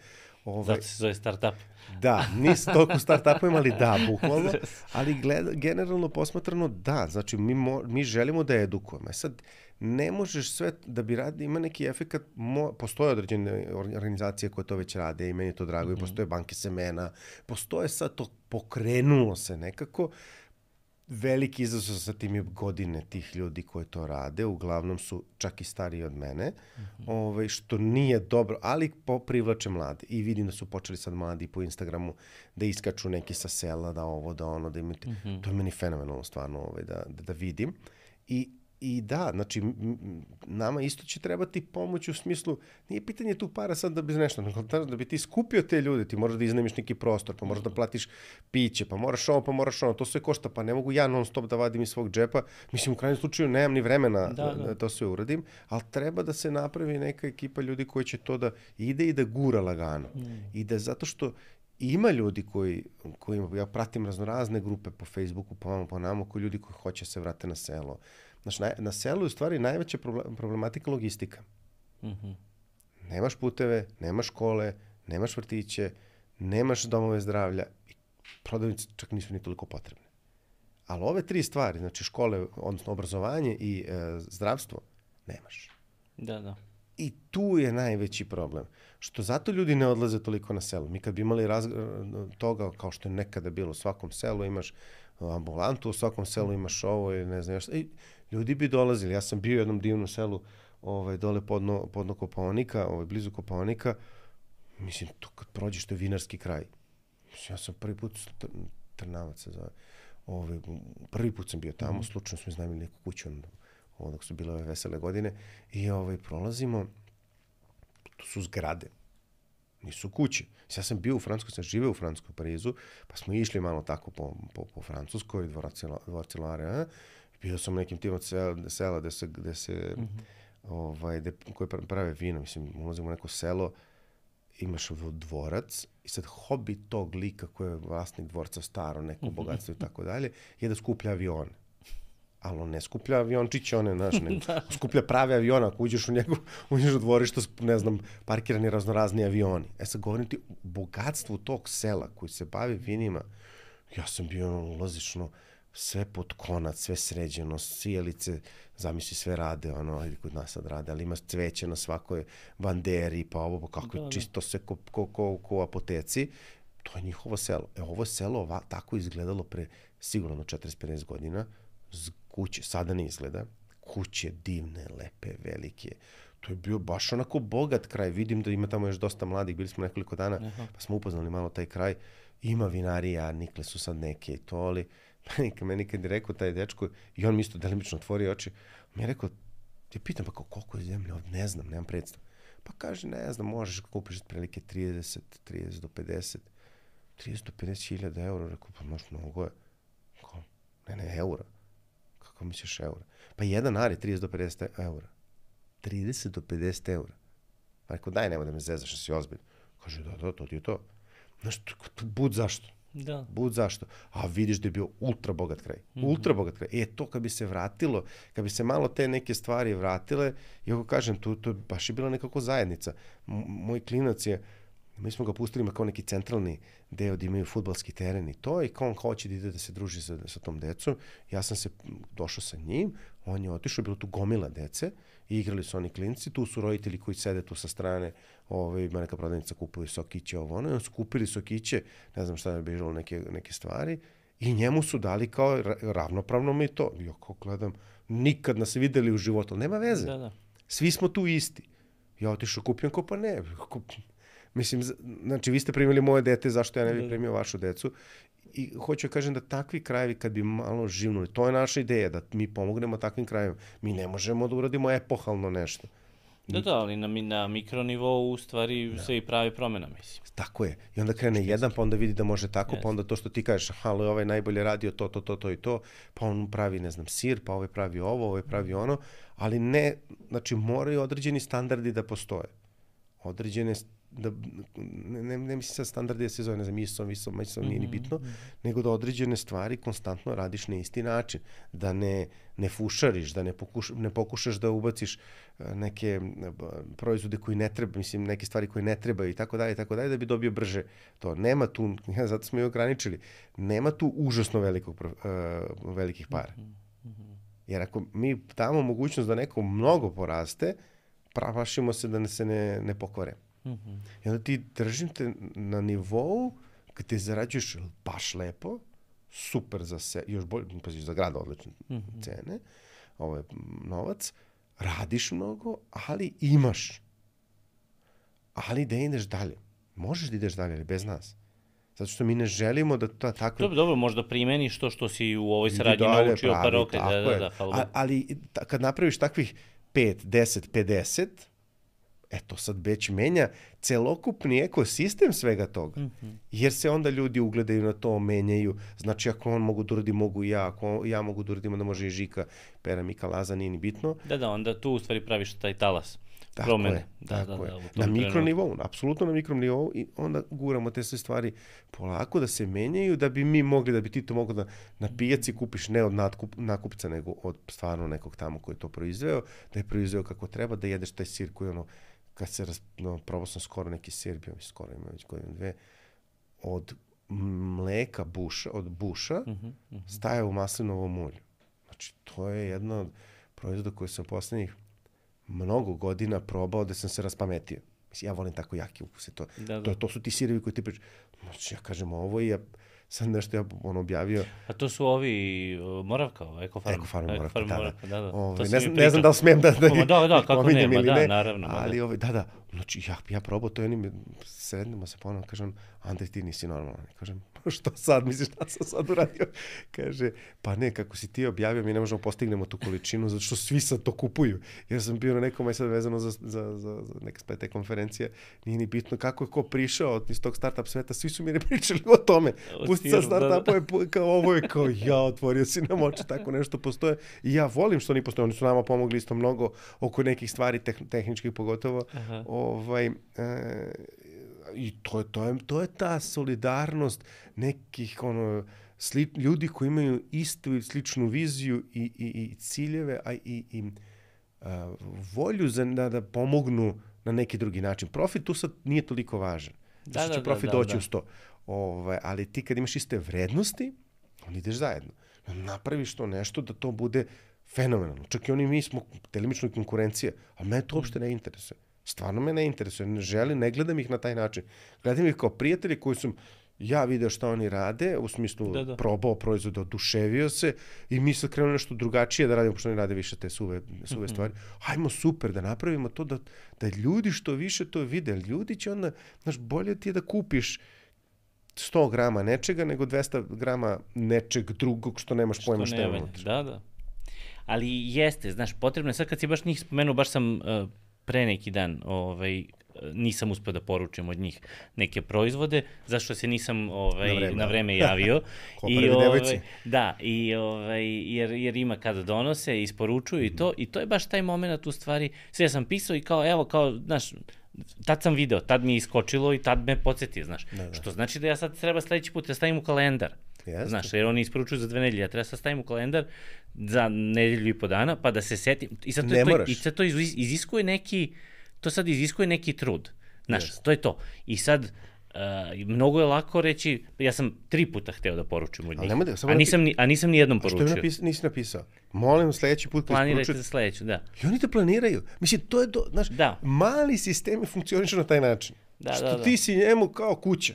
A: Ovaj, Zato se zove startup.
B: Da, nisu toliko startupovima, ali da, bukvalno. *laughs* Ali gled, generalno posmatrano, da, znači mi, mo, mi želimo da edukujemo. E sad, ne možeš sve da bi radi, ima neki efekt, mo, postoje određene organizacije koje to već rade i meni je to drago mm -hmm. i mhm. postoje banke semena, postoje sad to, pokrenulo se nekako, veliki izazov sa tim je godine tih ljudi koji to rade, uglavnom su čak i stariji od mene, mm -hmm. ovaj, što nije dobro, ali po privlače mlade. I vidim da su počeli sad mladi po Instagramu da iskaču neki sa sela, da ovo, da ono, da imate, mm -hmm. to je meni fenomenalno stvarno ovaj, da, da, da vidim. I I da, znači, nama isto će trebati pomoć u smislu, nije pitanje tu para sad da bi nešto, nego da, da bi ti skupio te ljude, ti moraš da iznemiš neki prostor, pa moraš da platiš piće, pa moraš ovo, pa moraš ono, to sve košta, pa ne mogu ja non stop da vadim iz svog džepa, mislim, u krajnjem slučaju nemam ni vremena da, da. da to sve uradim, ali treba da se napravi neka ekipa ljudi koji će to da ide i da gura lagano. Mm. I da zato što ima ljudi koji, koji ja pratim raznorazne grupe po Facebooku, po vama, po nama, koji ljudi koji hoće se vrate na selo, Znaš, na, na selu je u stvari najveća problematika logistika. Mm -hmm. Nemaš puteve, nemaš škole, nemaš vrtiće, nemaš domove zdravlja i prodavnice čak nisu ni toliko potrebne. Ali ove tri stvari, znači škole, odnosno obrazovanje i e, zdravstvo, nemaš.
A: Da, da.
B: I tu je najveći problem. Što zato ljudi ne odlaze toliko na selo. Mi kad bi imali raz, toga, kao što je nekada bilo u svakom selu, imaš ambulantu, u svakom selu imaš ovo ili ne znam još. I ljudi bi dolazili. Ja sam bio u jednom divnom selu ovaj, dole podno, podno Kopaonika, ovaj, blizu Kopaonika. Mislim, to kad prođeš, to je vinarski kraj. Mislim, ja sam prvi put Trnavac se zove. Ove, prvi put sam bio tamo, mm. slučajno smo iznajmili neku kuću, onda su bile ove vesele godine, i ovaj, prolazimo, to su zgrade, nisu kuće. Ja sam bio u Francuskoj, sam živeo u Francuskoj, Parizu, pa smo išli malo tako po, po, po Francuskoj, dvorci Lare, bio sam nekim tim od sela, sela gde se, gde se mm -hmm. ovaj, gde, koje prave vino, mislim, ulazimo u neko selo, imaš dvorac i sad hobi tog lika koji je vlasnik dvorca staro, neko mhm. bogatstvo i tako dalje, je da skuplja avione. Ali on ne skuplja aviončiće, one, znaš, *laughs* ne, da. skuplja prave avione, ako uđeš u njegu, *laughs* uđeš u dvorište, ne znam, parkirani raznorazni avioni. E sad govorim ti, bogatstvu tog sela koji se bavi vinima, ja sam bio, ulaziš, no, sve pod konac, sve sređeno, sjelice, zamisli sve rade, ono, kod nas sad rade, ali ima cveće na svakoj banderi, pa ovo, pa kako da, da. čisto se ko, ko, ko, ko apoteci, to je njihovo selo. E, ovo selo ova, tako izgledalo pre sigurno 40-50 godina, z kuće, sada ne izgleda, kuće divne, lepe, velike, to je bio baš onako bogat kraj, vidim da ima tamo još dosta mladih, bili smo nekoliko dana, Aha. pa smo upoznali malo taj kraj, ima vinarija, nikle su sad neke i to, ali meni, meni kad je rekao taj dečko, i on mi isto delimično otvorio oči, mi je rekao, ti pitam, pa koliko je zemlja ovdje, ne znam, nemam predstav. Pa kaže, ne znam, možeš kupiš prilike 30, 30 do 50, 30 do 50 hiljada eura. Rekao, pa možda mnogo je. Kao, ne, ne, eura. Kako misliš eura? Pa jedan ar je 30 do 50 eura. 30 do 50 eura. Pa rekao, daj, nemoj da me zezaš, da si ozbiljno. Kaže, da, da, to ti je to. Znaš, bud zašto?
A: Da.
B: Bud zašto. A vidiš da je bio ultra bogat kraj. Mm -hmm. Ultra bogat kraj. E, to kad bi se vratilo, kad bi se malo te neke stvari vratile, ako kažem, tu, to baš je bila nekako zajednica. M moj klinac je, mi smo ga pustili kao neki centralni deo da imaju futbalski teren i to, i kao on hoće da ide da se druži sa, sa tom decom. Ja sam se došao sa njim, on je otišao, bilo tu gomila dece, i igrali su oni klinci, tu su roditelji koji sede tu sa strane, ovaj, ima neka prodavnica kupuje sokiće, ovo ono, i on su kupili sokiće, ne znam šta je bilo, neke, neke stvari, i njemu su dali kao ravnopravno mi to. Ja kao gledam, nikad nas videli u životu, nema veze. Da, da. Svi smo tu isti. Ja otišao kupim, ko pa ne. Mislim, znači, vi ste primili moje dete, zašto ja ne bih da, primio vašu decu? I hoću da kažem da takvi krajevi kad bi malo živnuli, to je naša ideja, da mi pomognemo takvim krajevima. Mi ne možemo da uradimo epohalno nešto.
A: Da, da, ali na, na mikronivou u stvari da. se i pravi promena, mislim.
B: Tako je. I onda krene Što jedan, pa onda vidi da može tako, yes. pa onda to što ti kažeš, ali ovaj najbolje radio to, to, to, to i to, pa on pravi, ne znam, sir, pa ovaj pravi ovo, ovaj pravi ono, ali ne, znači moraju određeni standardi da postoje. Određene da, ne, ne, ne mislim sad standardi da se zove, ne znam, ISO, ISO, ISO, nije ni mhm, bitno, mm -hmm. nego da određene stvari konstantno radiš na isti način, da ne, ne fušariš, da ne, pokuš, ne pokušaš da ubaciš e, neke e, proizvode koji ne treba, mislim, neke stvari koje ne trebaju i tako dalje, i tako dalje, da bi dobio brže to. Nema tu, ja, *laughs* zato smo i ograničili, nema tu užasno velikog, uh, velikih para. Mm -hmm. Jer ako mi damo mogućnost da neko mnogo poraste, pravašimo se da ne se ne, ne pokore. Mm -hmm. I onda ti držim te na nivou gde zarađuješ baš lepo, super za se, još bolje, pa za grada odlične mm -hmm. cene, ovaj novac, radiš mnogo, ali imaš. Ali da ideš dalje. Možeš da ideš dalje, ali bez nas. Zato što mi ne želimo da ta takva...
A: Dobro, dobro, možda primeniš to što si u ovoj saradnji naučio, pa roke, da, da, da, hvala.
B: A, ali ta, kad napraviš takvih 5, 10, 50, Eto, sad već menja celokupni ekosistem svega toga. Mm -hmm. Jer se onda ljudi ugledaju na to, menjaju. Znači, ako on mogu da uradi, mogu ja. Ako ja mogu da uradim, onda može i Žika, Pera, Mika, Laza, nije ni bitno.
A: Da, da, onda tu u stvari praviš taj talas.
B: Tako promene. Je, da, tako da, da, je. Da, na mikronivou, apsolutno na mikronivou i onda guramo te sve stvari polako da se menjaju da bi mi mogli, da bi ti to mogli da na pijaci kupiš ne od natkup, nakupca nego od stvarno nekog tamo koji je to proizveo, da je proizveo kako treba, da jedeš taj sir koji ono kad se, no, probao sam skoro neki sir, bio mi skoro ima već godinu dve, od mleka buša, od buša, uh -huh, uh -huh. staje u maslinovom ulju. Znači, to je jedna od proizvoda koje sam poslednjih mnogo godina probao da sam se raspametio. Mislim, ja volim tako jaki ukuse. To, da, da. To, to su ti sirevi koji ti pričaju. Znači, ja kažem, ovo je sad nešto ja on objavio.
A: A to su ovi uh, Moravka, Ekofarm.
B: Ekofarm Moravka, da,
A: da. da, da.
B: Ove, ovaj, ne, znam, ne znam da li smem da,
A: da, da, da, kako nema, da, naravno.
B: Ali,
A: da.
B: Ove, da, da, Znači, ja, ja probao to i oni mi sednemo se ponovno, kaže on, Andrej, ti nisi normalan. Kažem, što sad, misliš, šta sam sad uradio? Kaže, pa ne, kako si ti objavio, mi ne možemo postignemo tu količinu, zato što svi sad to kupuju. Ja sam bio na nekom, aj sad vezano za, za, za, za neke spete konferencije, nije ni bitno kako je ko prišao iz tog startup sveta, svi su mi ne pričali o tome. Pusti sa startupove, da, da. kao ovo je kao ja, otvorio si nam oči, tako nešto postoje. I ja volim što oni postoje, oni su nama pomogli isto mnogo oko nekih stvari, teh, tehničkih pogotovo. Aha. Ovaj, e, i to je, to je, to je ta solidarnost nekih ono, sli, ljudi koji imaju istu i sličnu viziju i, i, i ciljeve, a i, i a, volju za, da, da pomognu na neki drugi način. Profit tu sad nije toliko važan. Da, da, će da, profit da, doći da. uz to. Ovaj, ali ti kad imaš iste vrednosti, on ideš zajedno. Napraviš to nešto da to bude fenomenalno. Čak i oni mi smo telimičnoj konkurencije, a me to uopšte ne interesuje. Stvarno me ne interesuje, ne želim, ne gledam ih na taj način. Gledam ih kao prijatelji koji su ja video šta oni rade, u smislu da, da. probao proizvode, oduševio se i mi sad krenuli nešto drugačije da radimo, pošto oni rade više te suve, suve mm -hmm. stvari. Hajmo super da napravimo to, da, da ljudi što više to vide. Ljudi će onda, znaš, bolje ti je da kupiš 100 grama nečega nego 200 grama nečeg drugog što nemaš pojma šta je unutra.
A: Da, da. Ali jeste, znaš, potrebno je, sad kad si baš njih spomenuo, baš sam uh, pre neki dan ovaj, nisam uspeo da poručim od njih neke proizvode, zašto se nisam ovaj, na, vreme. na vreme javio. *laughs*
B: I, ovaj,
A: da, i, ovaj, jer, jer ima kada donose, isporučuju mm -hmm. i to, i to je baš taj moment u stvari, sve sam pisao i kao, evo, kao, znaš, tad sam video, tad mi je iskočilo i tad me podsjetio, znaš. Da, da. Što znači da ja sad treba sledeći put da stavim u kalendar. Jeste. Znaš, jer oni isporučuju za dve nedelje, ja treba sad stavim u kalendar za nedelju i po dana, pa da se setim. I sad to, ne to, moraš. I sad to iziskuje neki, to sad iziskuje neki trud. Znaš, yes. to je to. I sad, uh, mnogo je lako reći, ja sam tri puta hteo da poručim od njih, da, a, nisam, ni, a nisam ni jednom poručio. A što
B: je napis, nisi napisao? Molim, sledeći put
A: Planirajte za sledeću, da.
B: I oni te planiraju. Mislim, to je, do, znaš, da. mali sistemi funkcionišu na taj način. Da, što da, da. ti si njemu kao kuća.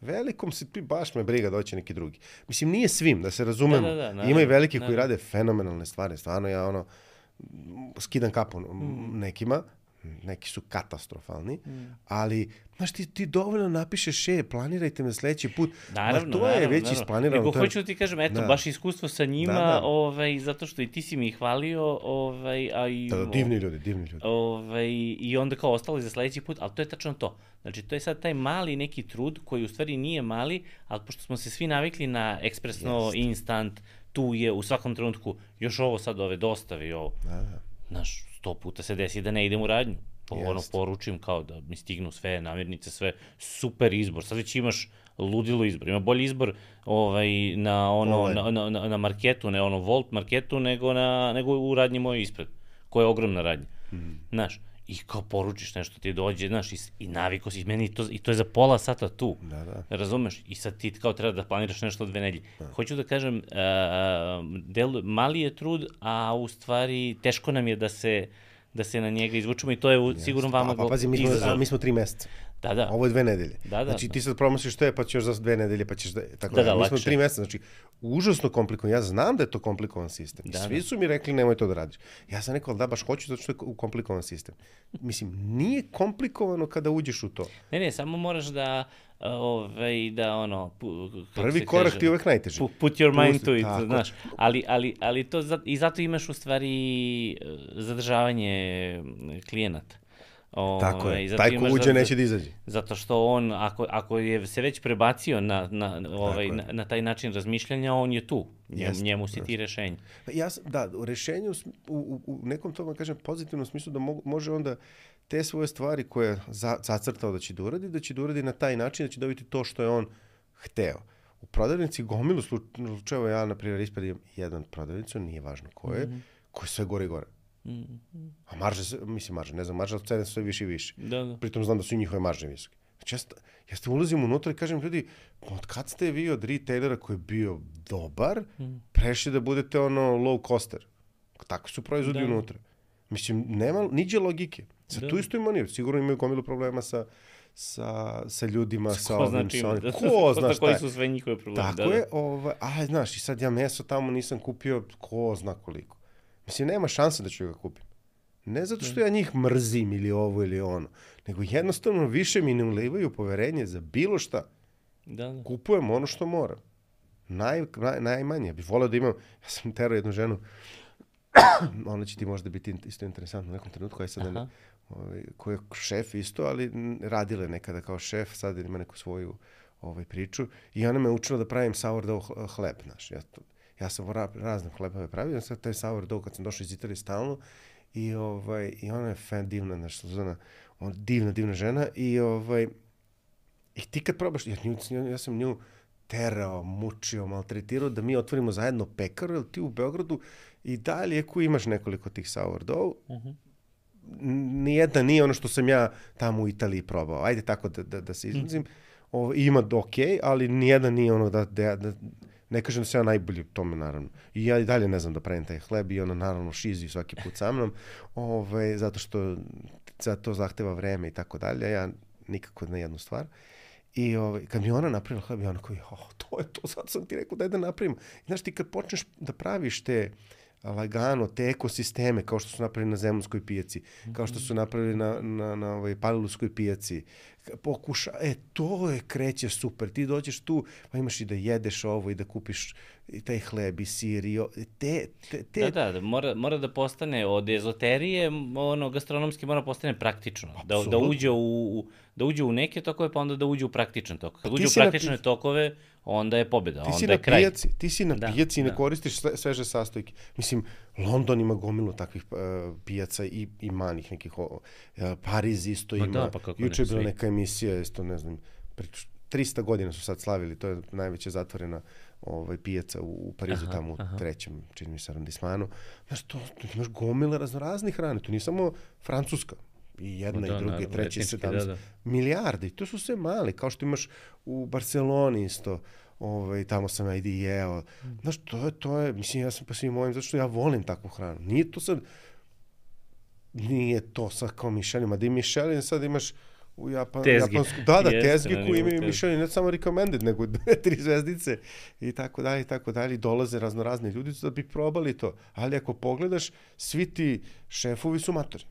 B: Velikom se ti baš me briga doći neki drugi. Mislim, nije svim, da se razumemo. Da, da, da, Ima i veliki koji rade fenomenalne stvari. Stvarno ja ono, skidam kapu mm. nekima, neki su katastrofalni, mm. ali Znaš, ti, ti dovoljno napišeš, e, planirajte me sledeći put.
A: Naravno, Ma, to naravno, je već naravno. isplanirano. Nego hoću da ti kažem, eto, da. baš iskustvo sa njima, da, da. Ovaj, zato što i ti si mi ih hvalio, ovaj, a i...
B: Da, da, divni ljudi, divni ljudi.
A: Ovaj, I onda kao ostali za sledeći put, ali to je tačno to. Znači, to je sad taj mali neki trud, koji u stvari nije mali, ali pošto smo se svi navikli na ekspresno, Jest. instant, tu je u svakom trenutku još ovo sad ove dostave i ovo. Da, da. Znaš, sto puta se desi da ne idem u radnju po, ono, poručim kao da mi stignu sve namirnice, sve super izbor. Sad već imaš ludilo izbor. Ima bolji izbor ovaj, na, ono, ovaj. na, na, na, na marketu, ne ono Volt marketu, nego, na, nego u radnji moje ispred, koja je ogromna radnja. Mm. Znaš, i kao poručiš nešto ti dođe, znaš, i, i naviko si, meni to, i to je za pola sata tu, da, da. razumeš? I sad ti kao treba da planiraš nešto od dve nedelje. Da. Hoću da kažem, uh, del, mali je trud, a u stvari teško nam je da se, da se na njega izvučemo i to je u, sigurno vama...
B: Pa, pa pazi, mi smo, mi smo tri meseca.
A: Da, da.
B: Ovo je dve nedelje.
A: Da, da.
B: Znači ti sad promosiš što je, pa ćeš još za dve nedelje, pa ćeš da... Tako da, da, da mi smo tri meseca, znači užasno komplikovan. Ja znam da je to komplikovan sistem. Da, Svi da. su mi rekli nemoj to da radiš. Ja sam rekao da baš hoću zato što je komplikovan sistem. Mislim, nije komplikovano kada uđeš u to.
A: Ne, ne, samo moraš da ovaj, da ono... Pu,
B: Prvi korak kaže, ti je uvek najteži.
A: Put your mind to it, tako. znaš. Ali, ali, ali to, i zato imaš u stvari eh, zadržavanje klijenata.
B: O, Tako je, taj ko uđe neće da izađe.
A: Zato što on, ako, ako je se već prebacio na, na, ovaj, na, na taj način razmišljanja, on je tu. Njemu, njemu si ti rešenje.
B: Pa ja, da, u rešenju, u, u, u nekom tom, kažem, pozitivnom smislu da mo, može onda te svoje stvari koje je za, zacrtao da će da uradi, da će da uradi na taj način, da će dobiti to što je on hteo. U prodavnici gomilu slučajeva, ja, na primjer, ispredim jedan prodavnicu, nije važno ko je, mm -hmm. koji je sve gore i gore Mm A marže, mislim marže, ne znam, marža cene su sve više i više. Da, da. Pritom znam da su i njihove marže visoke. Znači ja, ja ste ulazim unutra i kažem ljudi, od kad ste vi od retailera koji je bio dobar, mm. prešli da budete ono low coster? Tako su proizvodi da. unutra. Mislim, nema niđe logike. Sa da. tu isto ima sigurno imaju gomilu problema sa, sa, sa ljudima, sa ovim, znači, sa onim. Da, ko *laughs* zna šta
A: Koji su sve njihove probleme.
B: Tako da, je, da. ovaj, a znaš, i sad ja meso tamo nisam kupio ko zna koliko. Mislim, nema šanse da ću ga kupim. Ne zato što ja njih mrzim ili ovo ili ono, nego jednostavno više mi ne ulivaju poverenje za bilo šta.
A: Da, da.
B: Kupujem ono što moram. Naj, naj, najmanje. Bih voleo da imam, ja sam terao jednu ženu, *coughs* ona će ti možda biti isto interesantno u nekom trenutku, aj sad da ne,
A: Aha.
B: ovaj, koja je šef isto, ali radila je nekada kao šef, sad ima neku svoju ovaj, priču i ona me učila da pravim sourdough hl- hleb, znaš. Ja, to, ja sam ra, razne hlebove pravio, sad taj sourdough kad sam došao iz Italije stalno i, ovaj, i ona je fan divna, znaš, Suzana, on, divna, divna žena i ovaj, i ti kad probaš, jer nju, ja sam nju terao, mučio, maltretirao da mi otvorimo zajedno pekaru, jer ti u Beogradu i dalje ako imaš nekoliko tih sourdough, nijedna nije ono što sam ja tamo u Italiji probao. Ajde tako da, da, da se izrazim. Ovo, ima ok, ali nijedna nije ono da, da, da ne kažem da sam ja najbolji u tome, naravno. I ja i dalje ne znam da pravim taj hleb i ono, naravno, šizi svaki put sa mnom, ove, zato što za to zahteva vreme i tako dalje. Ja nikako na jednu stvar. I ovaj, kad mi ona napravila hleb, ja onako, oh, to je to, sad sam ti rekao daj da napravim. I znaš, ti kad počneš da praviš te lagano, te ekosisteme, kao što su napravili na Zemunskoj pijaci, kao što su napravili na, na, na ovaj, Palilovskoj pijaci, pokuša, e, to je kreće super. Ti dođeš tu, pa imaš i da jedeš ovo i da kupiš i taj hleb i sir i o, te, te, te
A: Da, da, da mora, mora da postane od ezoterije, ono, gastronomski mora postane praktično. Da, da
B: Apsolutno.
A: uđe u, u- da uđe u neke tokove, pa onda da uđe u praktične tokove. Kad
B: Pa
A: uđe u
B: si na
A: praktične tokove, onda je pobjeda,
B: Ti si
A: onda
B: na
A: je kraj.
B: pijaci, ti si na
A: Da,
B: pijaci i ne
A: da.
B: koristiš sve, sveže sastojke. Mislim, London ima gomilu takvih uh, pijaca i, i manjih nekih, uh, Pariz isto ima.
A: da, pa kako ne,
B: Juče je bila
A: svi.
B: neka emisija, isto ne znam, pre 300 godina su sad slavili, to je najveća zatvorena ovaj, pijaca u, u Parizu,
A: Aha,
B: tamo u
A: aha.
B: trećem, čini mi se, arondismanu. Znaš, to, to imaš gomile raznoraznih hrane, to nije samo Francuska. I jedna
A: Ma
B: i
A: da,
B: druga, i treća, i sedamnaest.
A: da, da.
B: Milijardi, to su sve mali, kao što imaš u Barceloni isto, ovaj, tamo sam ja i jeo. Znaš, to je, to je, mislim, ja sam po svim mojim, zato što ja volim takvu hranu. Nije to sad, nije to sad kao Michelin, ma da i Michelin sad imaš u Japan,
A: Tezge.
B: japansku, da, da,
A: Jeste,
B: tezge
A: na
B: koji imaju. Michelin, ne samo recommended, nego *laughs* dve, tri zvezdice i tako dalje, i tako dalje, dolaze raznorazni ljudi da bi probali to. Ali ako pogledaš, svi ti šefovi su matori.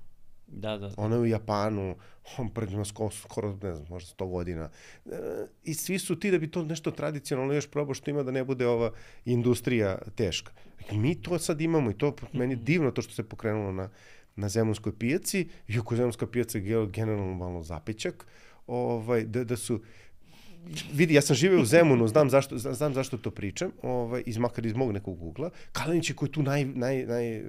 A: Da, da.
B: Ona je u Japanu, on pred njima skoro, skoro, ne znam, možda 100 godina. E, I svi su ti da bi to nešto tradicionalno još probao što ima da ne bude ova industrija teška. Dakle, Mi to sad imamo i to meni divno to što se pokrenulo na, na Zemunskoj pijaci, iako Zemunska pijaca je generalno malo zapećak, ovaj, da, da su vidi, ja sam živeo u Zemunu, znam zašto, zna- znam zašto to pričam, ovaj, iz, makar iz mog nekog ugla. Kalenić je koji je tu naj, naj, naj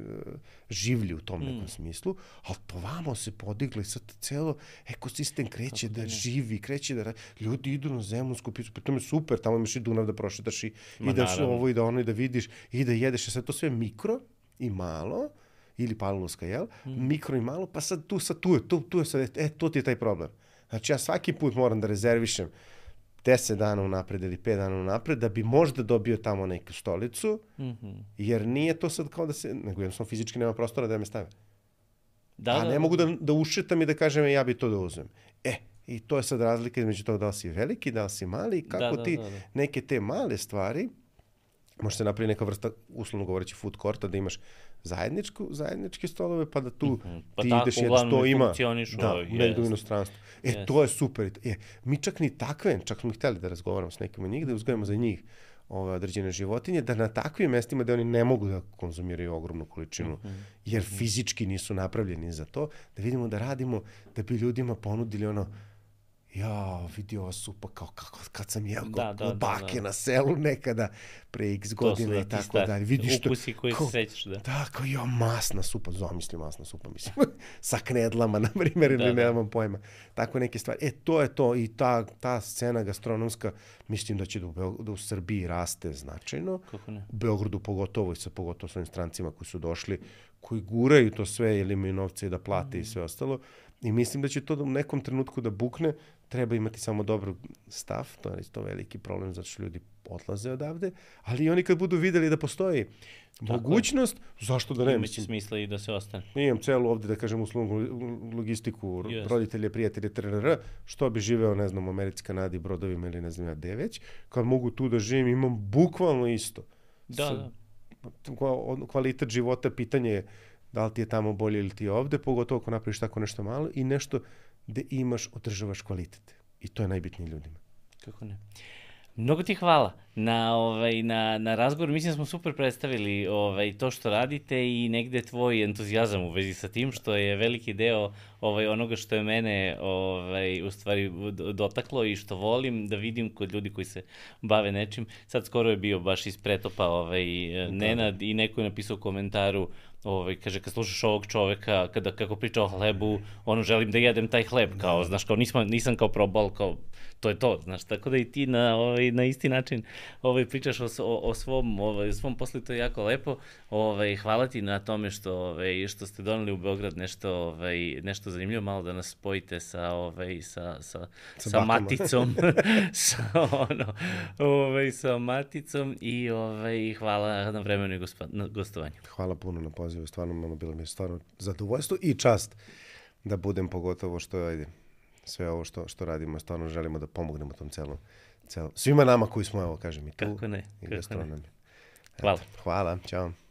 B: življi u tom nekom smislu, ali to vamo se podiglo i sad celo ekosistem kreće da živi, kreće da. Ljudi idu na Zemunsku picu, pri tome je super, tamo imaš i Dunav da prošetaš i,
A: Ma
B: i da
A: naravno.
B: ovo i da ono i da vidiš i da jedeš. A sad to sve mikro i malo, ili palilovska, jel? Mikro i malo, pa sad tu, sad tu je, tu, tu je sad, e, to ti je taj problem. Znači ja svaki put moram da rezervišem 10 dana unapred ili 5 dana unapred da bi možda dobio tamo neku stolicu,
A: Mhm.
B: jer nije to sad kao da se, nego jednostavno fizički nema prostora da me stave.
A: Da,
B: A
A: da,
B: ne mogu da, da ušetam i da kažem e, ja bi to da uzmem. E, i to je sad razlika između toga da li si veliki, da li si mali, kako
A: da,
B: ti
A: da, da.
B: neke te male stvari, može se napravi neka vrsta, uslovno govoreći, food courta, da imaš zajedničku, zajedničke stolove, pa da tu
A: Mhm. Pa
B: ti
A: tako
B: ideš, jedeš,
A: uglavnom
B: to
A: i
B: ima, da, negde u inostranstvu. E,
A: Jest.
B: to je super. E, mi čak ni takve, čak smo hteli da razgovaramo s nekim od njih, da uzgajamo za njih ove određene životinje, da na takvim mestima da oni ne mogu da konzumiraju ogromnu količinu,
A: Mhm.
B: jer fizički nisu napravljeni za to, da vidimo da radimo, da bi ljudima ponudili ono, ja, vidi ova supa kao kako, kad sam jeo
A: Da,
B: da,
A: da,
B: da,
A: da,
B: bake
A: da.
B: na selu nekada, pre x godina
A: da
B: i tako dalje. Vidiš to,
A: ukusi koji se
B: kao-
A: sećaš, da.
B: da, kao jo, masna supa, zamisli masna supa, mislim, *laughs* sa knedlama, na primjer, ili
A: Da, da.
B: nemam pojma. Tako neke stvari. E, to je to i ta, ta scena gastronomska, mislim da će da u, Beog- da u Srbiji raste značajno.
A: Kako ne?
B: U Beogradu pogotovo i sa pogotovo svojim strancima koji su došli, koji guraju to sve jer imaju novce i da plate i sve ostalo. I mislim da će to da u nekom trenutku da bukne, treba imati samo dobar stav, to je isto veliki problem zato što ljudi odlaze odavde, ali oni kad budu videli da postoji mogućnost, zašto da ne?
A: Imaće smisla i da se ostane.
B: imam celu ovde, da kažem, uslovnu logistiku,
A: Jest.
B: roditelje, prijatelje, trrr, što bi živeo, ne znam, u Americi, Kanadi, brodovima ili ne znam ja gde već, kad mogu tu da živim, imam bukvalno isto.
A: Da,
B: Sa-
A: da.
B: kva- kvalitet života, pitanje je da li ti je tamo bolje ili ti je ovde, pogotovo ako napraviš tako nešto malo i nešto gde imaš, održavaš kvalitet. I to je najbitnije ljudima.
A: Kako ne. Mnogo ti hvala na, ovaj, na, na razgovor. Mislim da smo super predstavili ovaj, to što radite i negde tvoj entuzijazam u vezi sa tim, što je veliki deo ovaj, onoga što je mene ovaj, u stvari dotaklo i što volim da vidim kod ljudi koji se bave nečim. Sad skoro je bio baš iz pretopa ovaj, Nenad i neko je napisao u komentaru ovaj, kaže, kad slušaš ovog čoveka, kada, kako priča o hlebu, ono, želim da jedem taj hleb, kao, znaš, kao, nisam, nisam kao probal, kao, to je to, znaš, tako da i ti na, ovaj, na isti način ovaj, pričaš o, o, o svom, ovaj, svom poslu, to je jako lepo, ovaj, hvala ti na tome što, ovaj, što ste doneli u Beograd nešto, ovaj, nešto zanimljivo, malo da nas spojite sa, ovaj, sa, sa, sa, sa maticom, *laughs* *laughs* sa, ono, ovaj, sa maticom i ovaj, hvala na vremenu i gostovanju.
B: Hvala puno na pozivu, stvarno, ono, bilo mi je stvarno zadovoljstvo i čast da budem pogotovo što, ajde, sve ovo što, što radimo, stvarno želimo da pomognemo tom celom, celom, svima nama koji smo, evo, kažem, i tu.
A: Kako ne,
B: i
A: kako ne. Hvala.
B: hvala, čao.